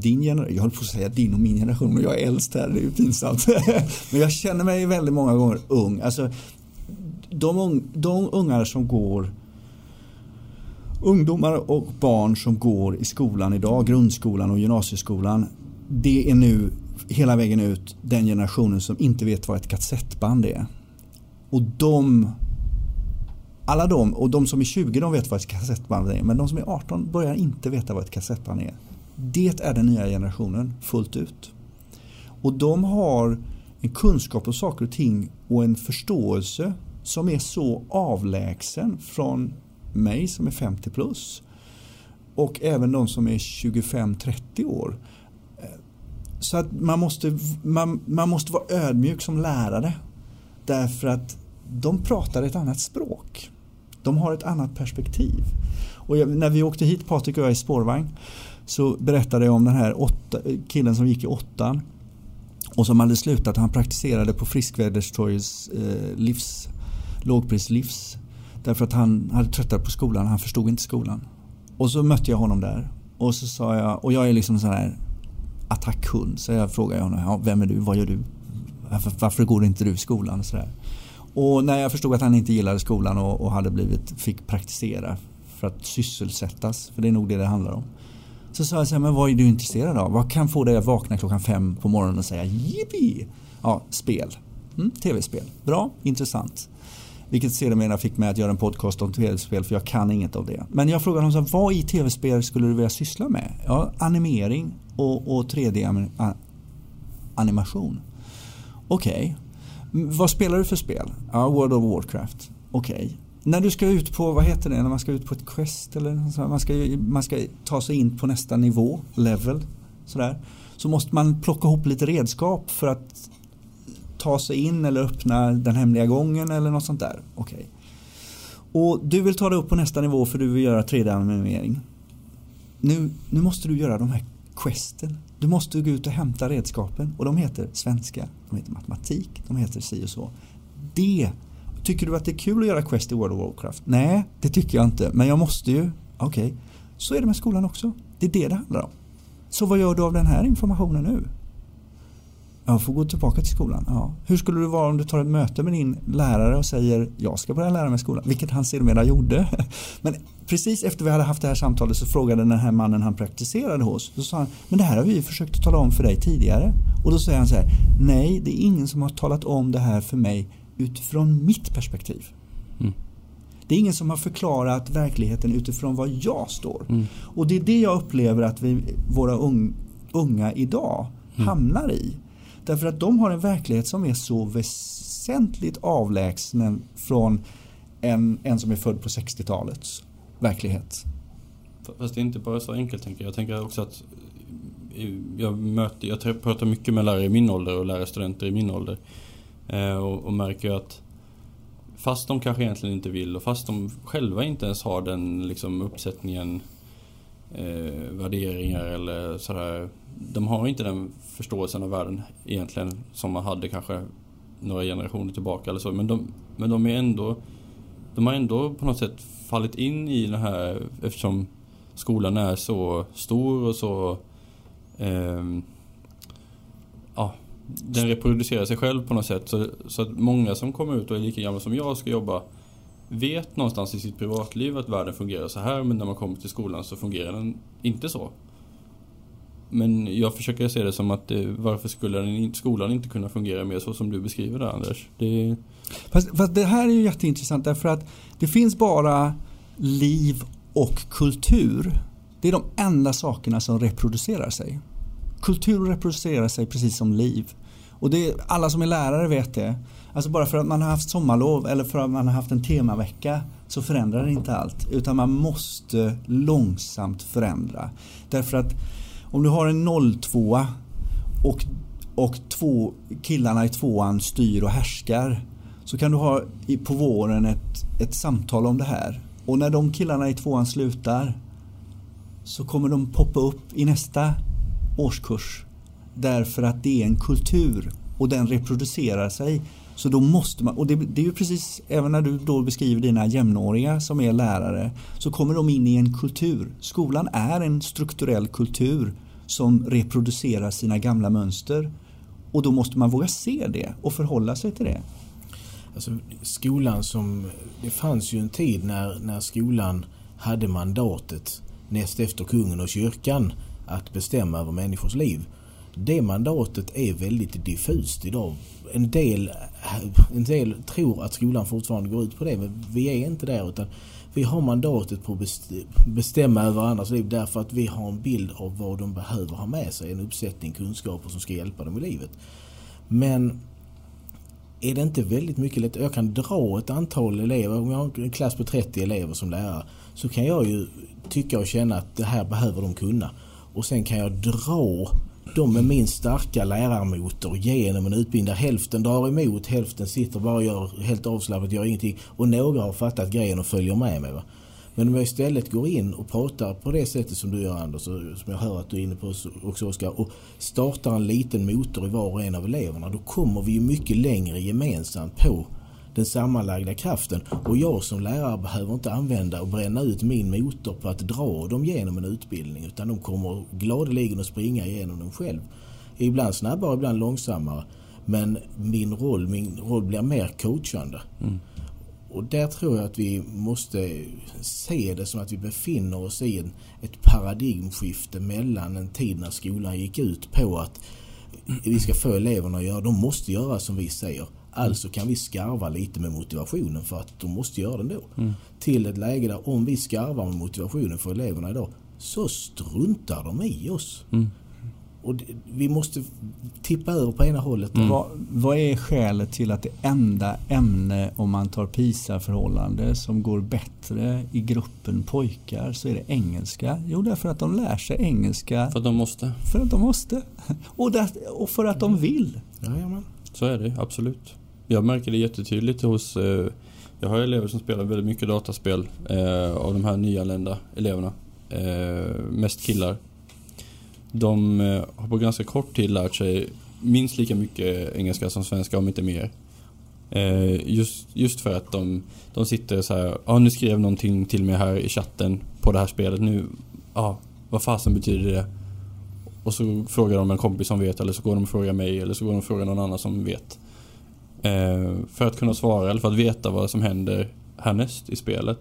din generation, jag höll på att säga din och min generation, men jag är äldst här, det är ju pinsamt. men jag känner mig väldigt många gånger ung. Alltså, de, de ungar som går Ungdomar och barn som går i skolan idag, grundskolan och gymnasieskolan, det är nu hela vägen ut den generationen som inte vet vad ett kassettband är. Och de alla de, och de som är 20 de vet vad ett kassettband är, men de som är 18 börjar inte veta vad ett kassettband är. Det är den nya generationen fullt ut. Och de har en kunskap om saker och ting och en förståelse som är så avlägsen från mig som är 50 plus och även de som är 25-30 år. Så att man måste, man, man måste vara ödmjuk som lärare därför att de pratar ett annat språk. De har ett annat perspektiv. Och jag, när vi åkte hit, Patrik och jag i spårvagn, så berättade jag om den här åtta, killen som gick i åttan. och som hade slutat. Han praktiserade på Friskväderstorgets eh, livs, lågprislivs. Därför att han hade tröttat på skolan. Han förstod inte skolan. Och så mötte jag honom där. Och så sa jag, och jag är liksom sån här attackhund. Så jag frågade honom, ja, vem är du? Vad gör du? Varför, varför går inte du i skolan? Och, så där. och när jag förstod att han inte gillade skolan och, och hade blivit, fick praktisera för att sysselsättas, för det är nog det det handlar om. Så sa jag så här, men vad är du intresserad av? Vad kan få dig att vakna klockan fem på morgonen och säga jippi? Ja, spel. Mm, Tv-spel. Bra, intressant. Vilket sedermera fick mig att göra en podcast om tv-spel för jag kan inget av det. Men jag frågade honom så här, vad i tv-spel skulle du vilja syssla med? Ja, animering och, och 3D-animation. Okej. Okay. Vad spelar du för spel? Ja, World of Warcraft. Okej. Okay. När du ska ut på, vad heter det, när man ska ut på ett quest eller så, man, ska, man ska ta sig in på nästa nivå, level, sådär. Så måste man plocka ihop lite redskap för att ta sig in eller öppna den hemliga gången eller något sånt där. Okej. Okay. Och du vill ta dig upp på nästa nivå för du vill göra 3D-animering. Nu, nu måste du göra de här questen. Du måste gå ut och hämta redskapen och de heter svenska, de heter matematik, de heter si och så. Det Tycker du att det är kul att göra quest i World of Warcraft? Nej, det tycker jag inte. Men jag måste ju. Okej, okay. så är det med skolan också. Det är det det handlar om. Så vad gör du av den här informationen nu? Jag får gå tillbaka till skolan. Ja. Hur skulle det vara om du tar ett möte med din lärare och säger jag ska börja lära mig skolan, vilket han sedermera gjorde. Men precis efter vi hade haft det här samtalet så frågade den här mannen han praktiserade hos. Så sa han, men det här har vi försökt att tala om för dig tidigare. Och då säger han så här, nej det är ingen som har talat om det här för mig utifrån mitt perspektiv. Mm. Det är ingen som har förklarat verkligheten utifrån vad jag står. Mm. Och det är det jag upplever att vi, våra unga idag mm. hamnar i. Därför att de har en verklighet som är så väsentligt avlägsen från en, en som är född på 60-talets verklighet. Fast det är inte bara så enkelt tänker jag. Jag tänker också att jag, möter, jag pratar mycket med lärare i min ålder och lärarstudenter i min ålder. Eh, och, och märker att fast de kanske egentligen inte vill och fast de själva inte ens har den liksom, uppsättningen eh, värderingar eller sådär. De har inte den förståelsen av världen egentligen som man hade kanske några generationer tillbaka eller så. Men de, men de är ändå de har ändå på något sätt fallit in i det här eftersom skolan är så stor och så eh, den reproducerar sig själv på något sätt. Så, så att många som kommer ut och är lika gamla som jag ska jobba vet någonstans i sitt privatliv att världen fungerar så här men när man kommer till skolan så fungerar den inte så. Men jag försöker se det som att det, varför skulle den, skolan inte kunna fungera mer så som du beskriver det Anders? Det... Fast, fast det här är ju jätteintressant därför att det finns bara liv och kultur. Det är de enda sakerna som reproducerar sig. Kultur reproducerar sig precis som liv. Och det, alla som är lärare vet det. Alltså bara för att man har haft sommarlov eller för att man har haft en temavecka så förändrar det inte allt. Utan man måste långsamt förändra. Därför att om du har en 02 och, och två killarna i tvåan styr och härskar så kan du ha på våren ett, ett samtal om det här. Och när de killarna i tvåan slutar så kommer de poppa upp i nästa årskurs. Därför att det är en kultur och den reproducerar sig. Så då måste man, och det, det, är ju precis, även när du då beskriver dina jämnåriga som är lärare, så kommer de in i en kultur. Skolan är en strukturell kultur som reproducerar sina gamla mönster. Och då måste man våga se det och förhålla sig till det. Alltså, skolan som, det fanns ju en tid när, när skolan hade mandatet näst efter kungen och kyrkan att bestämma över människors liv. Det mandatet är väldigt diffust idag. En del, en del tror att skolan fortfarande går ut på det men vi är inte där utan vi har mandatet på att bestämma över andras liv därför att vi har en bild av vad de behöver ha med sig. En uppsättning kunskaper som ska hjälpa dem i livet. Men är det inte väldigt mycket lätt. Jag kan dra ett antal elever, om jag har en klass på 30 elever som lärare, så kan jag ju tycka och känna att det här behöver de kunna och sen kan jag dra dem med min starka lärarmotor genom en utbildning där hälften drar emot, hälften sitter bara och gör helt avslappnat, gör ingenting och några har fattat grejen och följer med mig. Va? Men om jag istället går in och pratar på det sättet som du gör Anders, och som jag hör att du är inne på också Oskar, och startar en liten motor i var och en av eleverna, då kommer vi ju mycket längre gemensamt på den sammanlagda kraften. Och jag som lärare behöver inte använda och bränna ut min motor på att dra dem genom en utbildning, utan de kommer gladeligen att springa igenom den själv. Ibland snabbare, ibland långsammare. Men min roll, min roll blir mer coachande. Mm. Och där tror jag att vi måste se det som att vi befinner oss i en, ett paradigmskifte mellan en tid när skolan gick ut på att vi ska få eleverna att göra, de måste göra som vi säger. Alltså kan vi skarva lite med motivationen för att de måste göra det ändå. Mm. Till ett läge där om vi skarvar med motivationen för eleverna idag så struntar de i oss. Mm. Och vi måste tippa över på ena hållet. Mm. Vad, vad, är skälet till att det enda ämne om man tar PISA-förhållande som går bättre i gruppen pojkar så är det engelska? Jo, därför att de lär sig engelska. För att de måste. För att de måste. Och, där, och för att de vill. Jajamän. Så är det absolut. Jag märker det jättetydligt hos eh, jag har elever som spelar väldigt mycket dataspel eh, av de här nyanlända eleverna. Eh, mest killar de eh, har på ganska kort tid lärt sig minst lika mycket engelska som svenska, om inte mer. Eh, just, just för att de, de sitter så här, ja ah, nu skrev någonting till mig här i chatten på det här spelet, nu, ja, ah, vad fasen betyder det? Och så frågar de en kompis som vet, eller så går de och frågar mig, eller så går de och frågar någon annan som vet. Eh, för att kunna svara, eller för att veta vad som händer härnäst i spelet.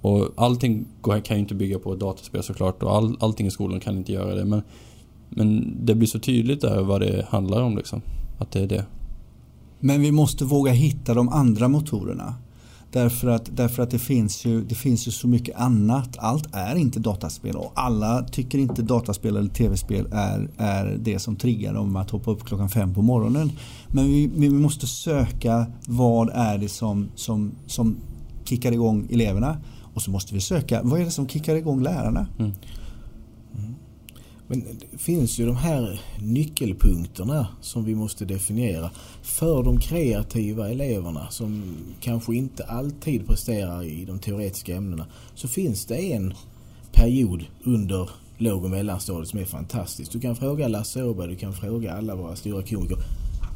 Och allting kan ju inte bygga på ett dataspel såklart och all, allting i skolan kan inte göra det. Men, men det blir så tydligt där vad det handlar om liksom. Att det är det. Men vi måste våga hitta de andra motorerna. Därför att, därför att det, finns ju, det finns ju så mycket annat. Allt är inte dataspel och alla tycker inte dataspel eller tv-spel är, är det som triggar dem att hoppa upp klockan fem på morgonen. Men vi, vi måste söka vad är det som, som, som kickar igång eleverna. Och så måste vi söka, vad är det som kickar igång lärarna? Mm. Mm. Men det finns ju de här nyckelpunkterna som vi måste definiera. För de kreativa eleverna som kanske inte alltid presterar i de teoretiska ämnena så finns det en period under låg och mellanstadiet som är fantastisk. Du kan fråga Lasse Åberg, du kan fråga alla våra stora komiker.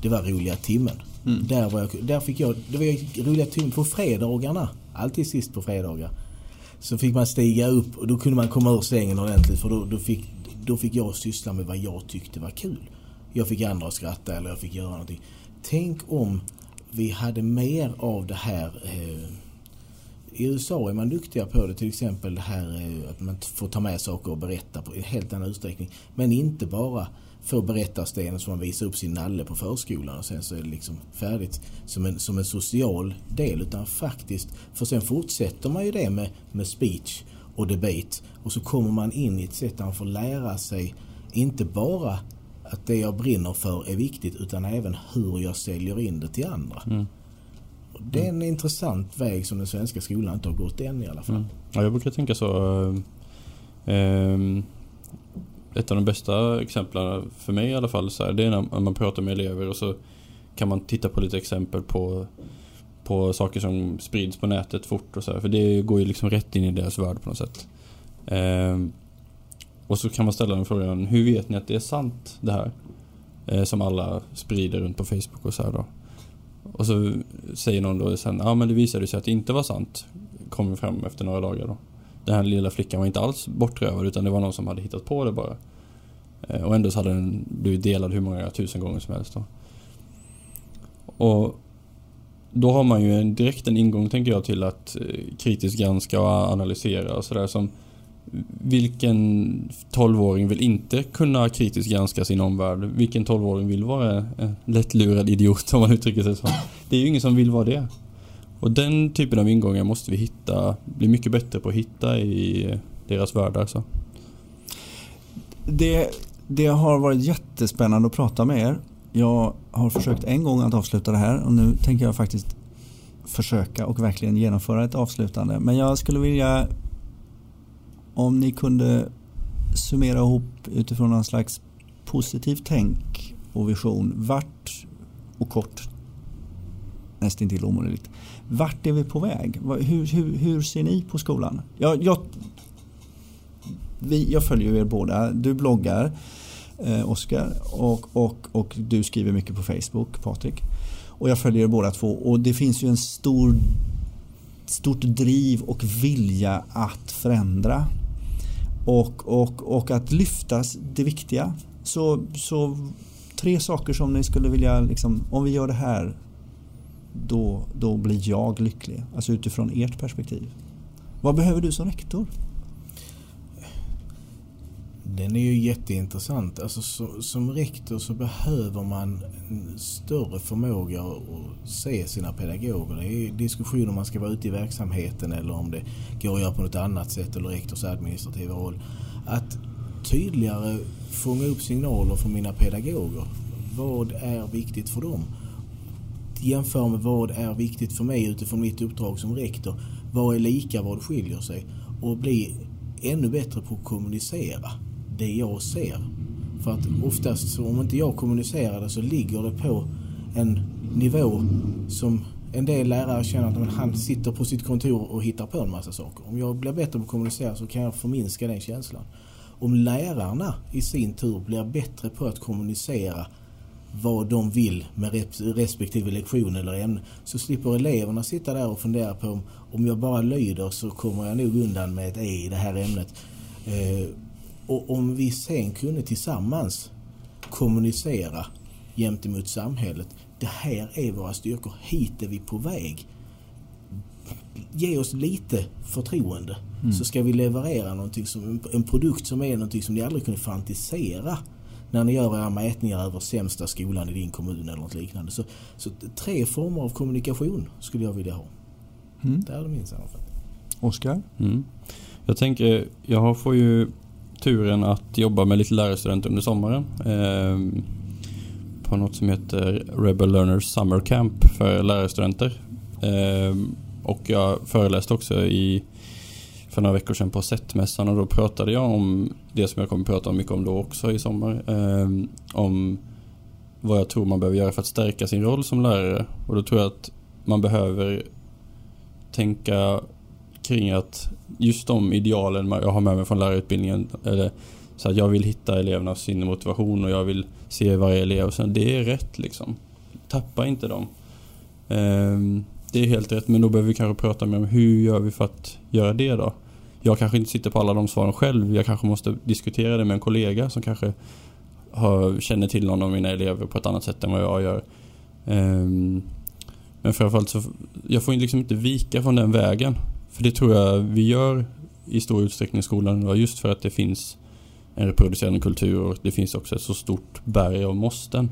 Det var roliga timmen. Mm. Där, var jag, där fick jag, det var roliga timmen på fredagarna. Alltid sist på fredagar så fick man stiga upp och då kunde man komma ur sängen ordentligt för då, då, fick, då fick jag syssla med vad jag tyckte var kul. Jag fick andra att skratta eller jag fick göra någonting. Tänk om vi hade mer av det här eh, i USA är man duktiga på det, till exempel det här eh, att man får ta med saker och berätta på en helt annan utsträckning. Men inte bara få berättarstenen som man visar upp sin nalle på förskolan och sen så är det liksom färdigt som en, som en social del utan faktiskt, för sen fortsätter man ju det med, med speech och debate och så kommer man in i ett sätt där man får lära sig inte bara att det jag brinner för är viktigt utan även hur jag säljer in det till andra. Mm. Det är en intressant väg som den svenska skolan inte har gått än i alla fall. Mm. Ja, jag brukar tänka så. Eh, eh, ett av de bästa exemplen för mig i alla fall så här, det är när man pratar med elever och så kan man titta på lite exempel på, på saker som sprids på nätet fort och så här, För det går ju liksom rätt in i deras värld på något sätt. Eh, och så kan man ställa den frågan, hur vet ni att det är sant det här? Eh, som alla sprider runt på Facebook och så här då. Och så säger någon då sen, ja men det visade sig att det inte var sant. Kommer fram efter några dagar då den här lilla flickan var inte alls bortrövad utan det var någon som hade hittat på det bara. Eh, och ändå så hade den blivit delad hur många tusen gånger som helst då. Och då har man ju en, direkt en ingång tänker jag till att eh, kritiskt granska och analysera och sådär som vilken 12-åring vill inte kunna kritiskt granska sin omvärld? Vilken 12-åring vill vara en lättlurad idiot om man uttrycker sig så? Det är ju ingen som vill vara det. Och den typen av ingångar måste vi hitta, bli mycket bättre på att hitta i deras världar. Så. Alltså. Det, det har varit jättespännande att prata med er. Jag har försökt en gång att avsluta det här och nu tänker jag faktiskt försöka och verkligen genomföra ett avslutande. Men jag skulle vilja om ni kunde summera ihop utifrån någon slags positivt tänk och vision. Vart och kort nästintill omöjligt. Vart är vi på väg? Hur, hur, hur ser ni på skolan? Jag, jag, vi, jag följer er båda. Du bloggar, eh, Oskar, och, och, och du skriver mycket på Facebook, Patrik. Och jag följer er båda två och det finns ju en stor stort driv och vilja att förändra. Och, och, och att lyfta det viktiga. Så, så tre saker som ni skulle vilja, liksom, om vi gör det här då, då blir jag lycklig. Alltså utifrån ert perspektiv. Vad behöver du som rektor? Den är ju jätteintressant. Alltså, så, som rektor så behöver man större förmåga att se sina pedagoger. Det är diskussion om man ska vara ute i verksamheten eller om det går att göra på något annat sätt eller rektors administrativa roll. Att tydligare fånga upp signaler från mina pedagoger. Vad är viktigt för dem? Jämföra med vad är viktigt för mig utifrån mitt uppdrag som rektor. Vad är lika, vad skiljer sig? Och bli ännu bättre på att kommunicera det jag ser. För att oftast om inte jag kommunicerar det så ligger det på en nivå som en del lärare känner att han sitter på sitt kontor och hittar på en massa saker. Om jag blir bättre på att kommunicera så kan jag förminska den känslan. Om lärarna i sin tur blir bättre på att kommunicera vad de vill med respektive lektion eller ämne så slipper eleverna sitta där och fundera på om, om jag bara lyder så kommer jag nog undan med ett E i det här ämnet. Eh, och om vi sen kunde tillsammans kommunicera gentemot samhället. Det här är våra styrkor. Hit är vi på väg. Ge oss lite förtroende mm. så ska vi leverera någonting som, en produkt som är någonting som ni aldrig kunde fantisera när ni gör era mätningar över sämsta skolan i din kommun eller något liknande. Så, så tre former av kommunikation skulle jag vilja ha. Mm. Det är min sammanfattning. Oskar? Mm. Jag tänker, jag får ju turen att jobba med lite lärarstudenter under sommaren. Eh, på något som heter Rebel Learners Summer Camp för lärarstudenter. Eh, och jag föreläste också i för några veckor sedan på SET-mässan och då pratade jag om det som jag kommer prata om mycket om då också i sommar. Eh, om vad jag tror man behöver göra för att stärka sin roll som lärare. Och då tror jag att man behöver tänka kring att just de idealen jag har med mig från lärarutbildningen eller så att jag vill hitta elevernas inre motivation och jag vill se varje elev. Så det är rätt liksom. Tappa inte dem. Ehm, det är helt rätt men då behöver vi kanske prata mer om hur gör vi för att göra det då? Jag kanske inte sitter på alla de svaren själv. Jag kanske måste diskutera det med en kollega som kanske har, känner till någon av mina elever på ett annat sätt än vad jag gör. Ehm, men framförallt så jag får liksom inte vika från den vägen. För det tror jag vi gör i stor utsträckning i skolan just för att det finns en reproducerande kultur och det finns också ett så stort berg av måsten.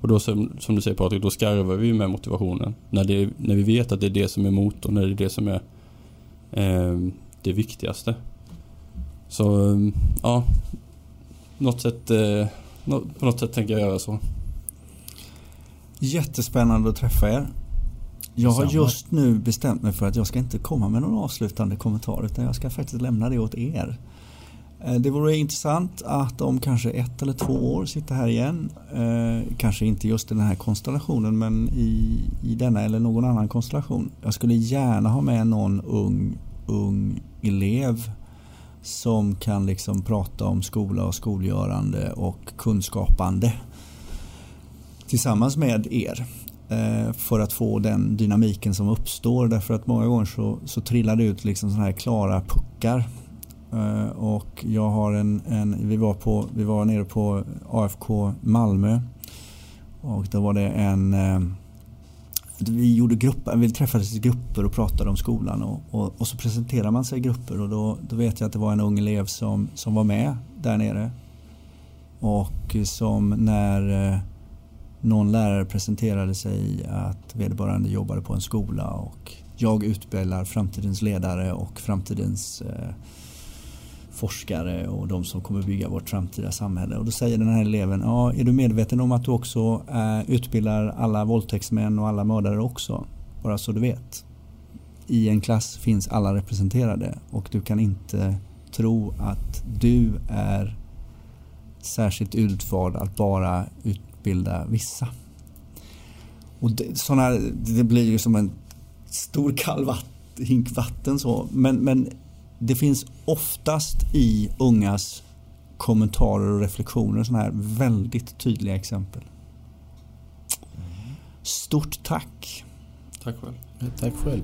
Och då som, som du säger Patrik, då skarvar vi med motivationen. När, det, när vi vet att det är det som är motorn, när det är det som är eh, det viktigaste. Så ehm, ja, något sätt, eh, på något sätt tänker jag göra så. Jättespännande att träffa er. Jag har just nu bestämt mig för att jag ska inte komma med någon avslutande kommentar utan jag ska faktiskt lämna det åt er. Eh, det vore intressant att om kanske ett eller två år sitta här igen. Eh, kanske inte just i den här konstellationen men i, i denna eller någon annan konstellation. Jag skulle gärna ha med någon ung, ung elev som kan liksom prata om skola och skolgörande och kunskapande tillsammans med er. Eh, för att få den dynamiken som uppstår. Därför att många gånger så, så trillar det ut liksom sådana här klara puckar. Eh, och jag har en, en, vi, var på, vi var nere på AFK Malmö. Och då var det en eh, vi gjorde grupp, vi träffades i grupper och pratade om skolan. Och, och, och, så presenterar man sig i grupper och då, då vet jag att det var en ung elev som, som var med där nere. Och som när någon lärare presenterade sig att vederbörande jobbade på en skola och jag utbildar framtidens ledare och framtidens eh, forskare och de som kommer bygga vårt framtida samhälle. Och då säger den här eleven, ja, är du medveten om att du också eh, utbildar alla våldtäktsmän och alla mördare också? Bara så du vet. I en klass finns alla representerade och du kan inte tro att du är särskilt utvald att bara ut utbilda vissa. Och det, såna, det blir ju som en stor kall vatt, hink vatten så. Men, men det finns oftast i ungas kommentarer och reflektioner sådana här väldigt tydliga exempel. Stort tack! Tack själv. Tack själv.